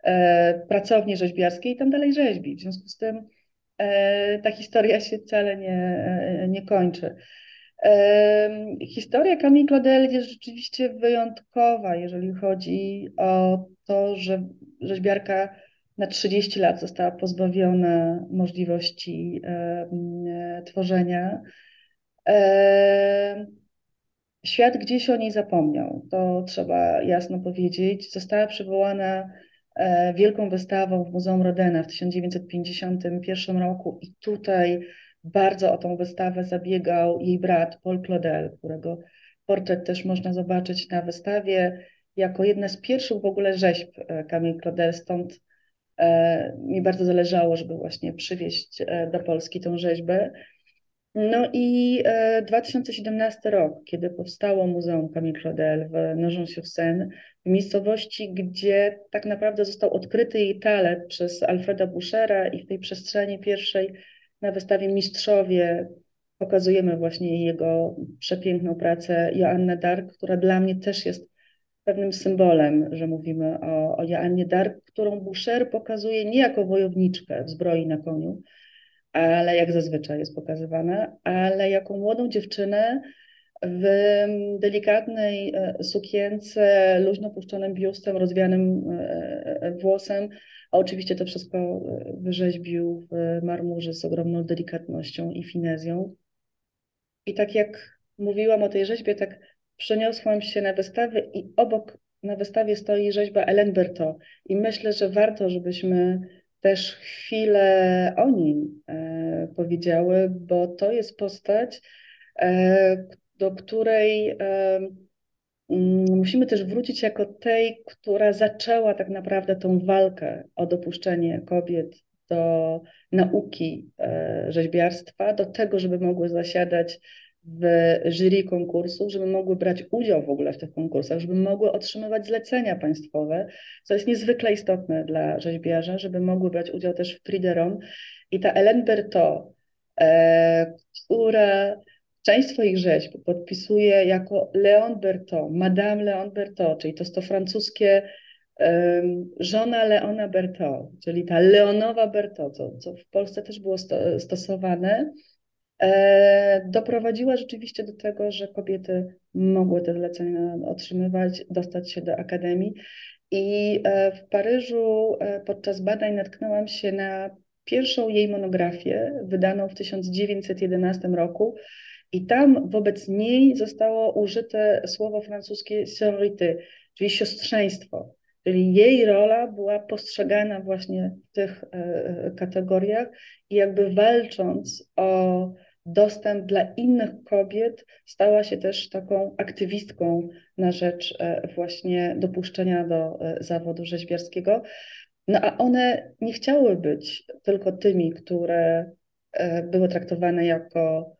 E, pracowni rzeźbiarskiej i tam dalej rzeźbi. W związku z tym ta historia się wcale nie, e, nie kończy. Historia Camille Claudel jest rzeczywiście wyjątkowa, jeżeli chodzi o to, że rzeźbiarka na 30 lat została pozbawiona możliwości tworzenia. Świat gdzieś o niej zapomniał, to trzeba jasno powiedzieć. Została przywołana E, wielką wystawą w Muzeum Rodena w 1951 roku i tutaj bardzo o tą wystawę zabiegał jej brat Paul Claudel, którego portret też można zobaczyć na wystawie jako jedna z pierwszych w ogóle rzeźb e, Camille Claudel, stąd e, mi bardzo zależało, żeby właśnie przywieźć do Polski tą rzeźbę. No i 2017 rok, kiedy powstało Muzeum Camille Claudel w Nogent-sur-Seine, w miejscowości, gdzie tak naprawdę został odkryty jej talent przez Alfreda Buschera i w tej przestrzeni pierwszej na wystawie Mistrzowie pokazujemy właśnie jego przepiękną pracę Joanna Dark, która dla mnie też jest pewnym symbolem, że mówimy o, o Joannie Dark, którą Boucher pokazuje nie jako wojowniczkę w zbroi na koniu, ale jak zazwyczaj jest pokazywana, ale jako młodą dziewczynę, w delikatnej e, sukience, luźno puszczonym biustem, rozwianym e, e, włosem, a oczywiście to wszystko wyrzeźbił w marmurze z ogromną delikatnością i finezją. I tak jak mówiłam o tej rzeźbie, tak przeniosłam się na wystawę i obok na wystawie stoi rzeźba Ellen Berto. I myślę, że warto, żebyśmy też chwilę o nim e, powiedziały, bo to jest postać, e, do której mm, musimy też wrócić jako tej, która zaczęła tak naprawdę tą walkę o dopuszczenie kobiet do nauki e, rzeźbiarstwa, do tego, żeby mogły zasiadać w jury konkursów, żeby mogły brać udział w ogóle w tych konkursach, żeby mogły otrzymywać zlecenia państwowe, co jest niezwykle istotne dla rzeźbiarza, żeby mogły brać udział też w Prix de Rome. I ta Hélène Berthaud, e, która Część swoich rzeźb podpisuje jako Leon Bertot, Madame Leon Bertot, czyli to jest to francuskie żona Leona Bertot, czyli ta Leonowa Bertot, co, co w Polsce też było sto, stosowane, doprowadziła rzeczywiście do tego, że kobiety mogły te zlecenia otrzymywać, dostać się do akademii. I e, w Paryżu e, podczas badań natknęłam się na pierwszą jej monografię, wydaną w 1911 roku, i tam wobec niej zostało użyte słowo francuskie sororité, czyli siostrzeństwo. Czyli jej rola była postrzegana właśnie w tych e, e, kategoriach i jakby walcząc o dostęp dla innych kobiet, stała się też taką aktywistką na rzecz e, właśnie dopuszczenia do zawodu rzeźbiarskiego. No a one nie chciały być tylko tymi, które były traktowane jako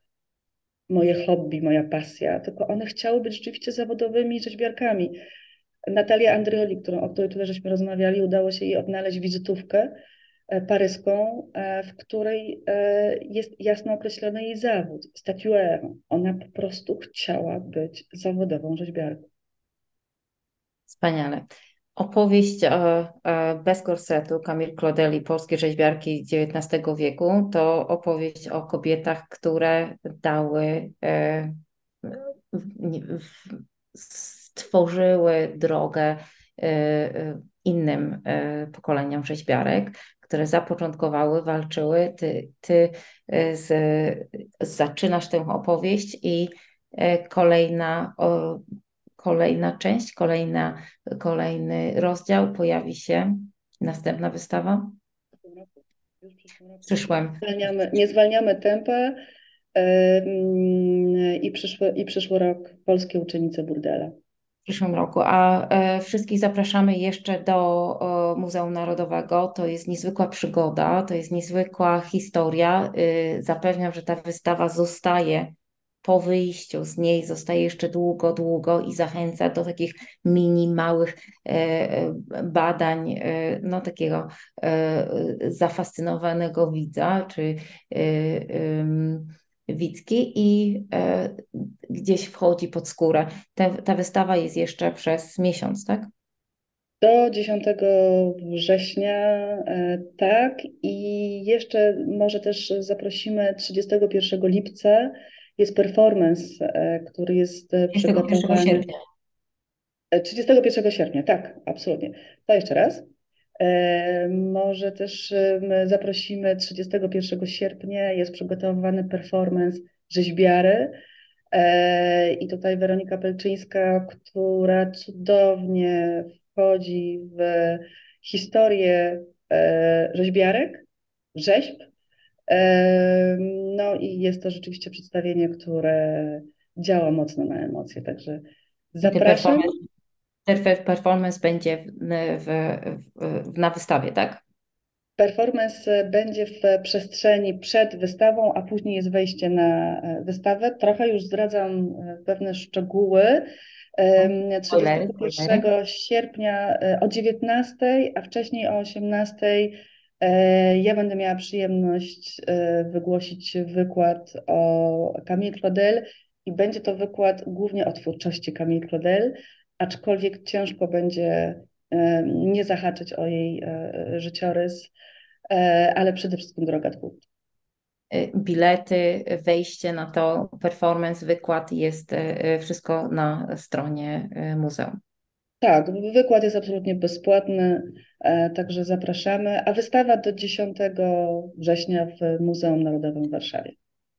moje hobby, moja pasja, tylko one chciały być rzeczywiście zawodowymi rzeźbiarkami. Natalia Andrioli, którą, o której tutaj żeśmy rozmawiali, udało się jej odnaleźć wizytówkę e, paryską, e, w której e, jest jasno określony jej zawód, statuaire. Ona po prostu chciała być zawodową rzeźbiarką.
Wspaniale. Opowieść e, e, bez korsetu Kamil Klodeli, polskie rzeźbiarki XIX wieku, to opowieść o kobietach, które dały, e, stworzyły drogę innym pokoleniom rzeźbiarek, które zapoczątkowały, walczyły. Ty, ty z, zaczynasz tę opowieść i kolejna kolejna część, kolejna, kolejny rozdział, pojawi się następna wystawa? W przyszłym.
Zwalniamy, nie zwalniamy tempa i, przyszły, i przyszły rok polskie uczennice burdela.
Przyszłym roku. A e, wszystkich zapraszamy jeszcze do Muzeum Narodowego. To jest niezwykła przygoda, to jest niezwykła historia. Y, zapewniam, że ta wystawa zostaje po wyjściu z niej zostaje jeszcze długo, długo i zachęca do takich mini, małych e, e, badań, e, no takiego zafascynowanego widza czy widzki i gdzieś wchodzi pod skórę. Ta, ta wystawa jest jeszcze przez miesiąc, tak?
Do 10 września, tak. I jeszcze może też zaprosimy 31 lipca jest performance, e, który jest e, przygotowany.
sierpnia.
31 e, sierpnia, tak, absolutnie. To jeszcze raz. Może też zaprosimy 31 sierpnia, jest przygotowany performance rzeźbiary. I tutaj Weronika Pelczyńska, która cudownie wchodzi w historię rzeźbiarek, rzeźb, no i jest to rzeczywiście przedstawienie, które działa mocno na emocje, także zapraszam.
Performance, performance będzie w, w, w, na wystawie, tak?
Performance będzie w przestrzeni przed wystawą, a później jest wejście na e, wystawę. Trochę już zdradzam e, pewne szczegóły. 31 sierpnia e, o 19, a wcześniej o 18 E, ja będę miała przyjemność wygłosić wykład o Camille Claudel i będzie to wykład głównie o twórczości Camille Claudel, aczkolwiek ciężko będzie e, nie zahaczyć o jej życiorys, ale przede wszystkim droga twórcza.
Bilety, wejście na to, performance, wykład jest wszystko na stronie muzeum.
Tak, wykład jest absolutnie bezpłatny, e, także zapraszamy, a wystawa do 10 września w Muzeum Narodowym w Warszawie.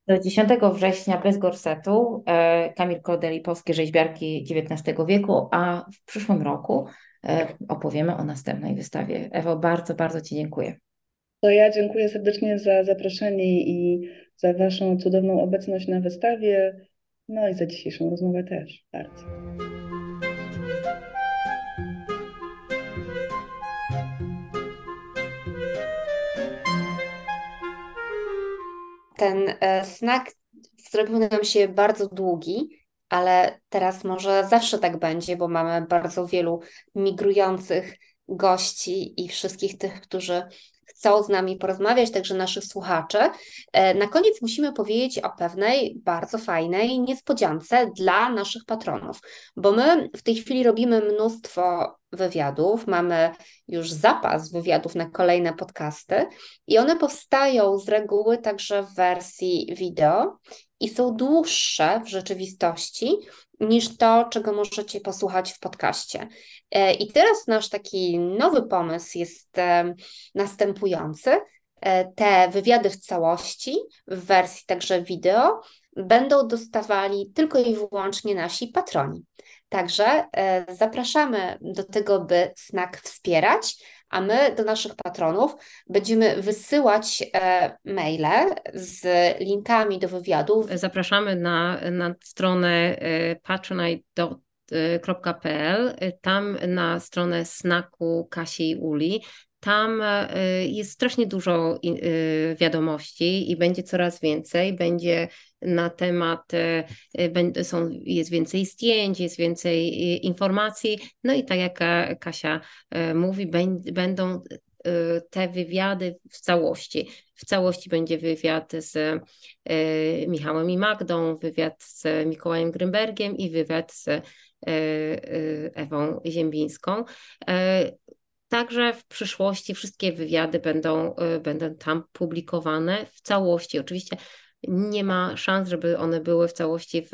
Do 10 września bez gorsetu e, Kamil Kodeli, polskie rzeźbiarki XIX wieku, a w przyszłym roku e, opowiemy o następnej wystawie. Ewo, bardzo, bardzo Ci dziękuję.
To ja dziękuję serdecznie za zaproszenie i za Waszą cudowną obecność na wystawie, no i za dzisiejszą rozmowę też. Bardzo.
Ten e, snack zrobił nam się bardzo długi, ale teraz może zawsze tak będzie, bo mamy bardzo wielu migrujących gości i wszystkich tych, którzy chcą z nami porozmawiać, także naszych słuchaczy. E, na koniec musimy powiedzieć o pewnej bardzo fajnej niespodziance dla naszych patronów, bo my w tej chwili robimy mnóstwo wywiadów, mamy już zapas wywiadów na kolejne podcasty i one powstają z reguły także w wersji wideo i są dłuższe w rzeczywistości niż to, czego możecie posłuchać w podcaście. E, I teraz nasz taki nowy pomysł jest e, następujący. E, te wywiady w całości, w wersji także wideo, będą dostawali tylko i wyłącznie nasi patroni. Także zapraszamy do tego, by Snack wspierać, a my do naszych patronów będziemy wysyłać maile z linkami do wywiadów.
Zapraszamy na, na stronę patronite.com pl, tam na stronę snaku Kasi i Uli. Tam e, jest strasznie dużo e, wiadomości i będzie coraz więcej. Będzie na temat, e, są, jest więcej zdjęć, jest więcej informacji. No i tak jak Kasia mówi, będą te wywiady w całości. W całości będzie wywiad z Michałem i Magdą, wywiad z Mikołajem Grymbergiem i wywiad z Ewą Ziembińską. Także w przyszłości wszystkie wywiady będą, będą tam publikowane w całości. Oczywiście nie ma szans, żeby one były w całości w,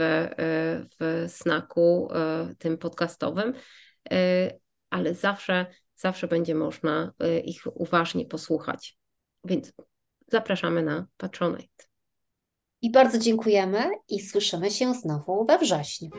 w snaku tym podcastowym, ale zawsze, zawsze będzie można ich uważnie posłuchać. Więc zapraszamy na Patronite.
I bardzo dziękujemy i słyszymy się znowu we wrześniu.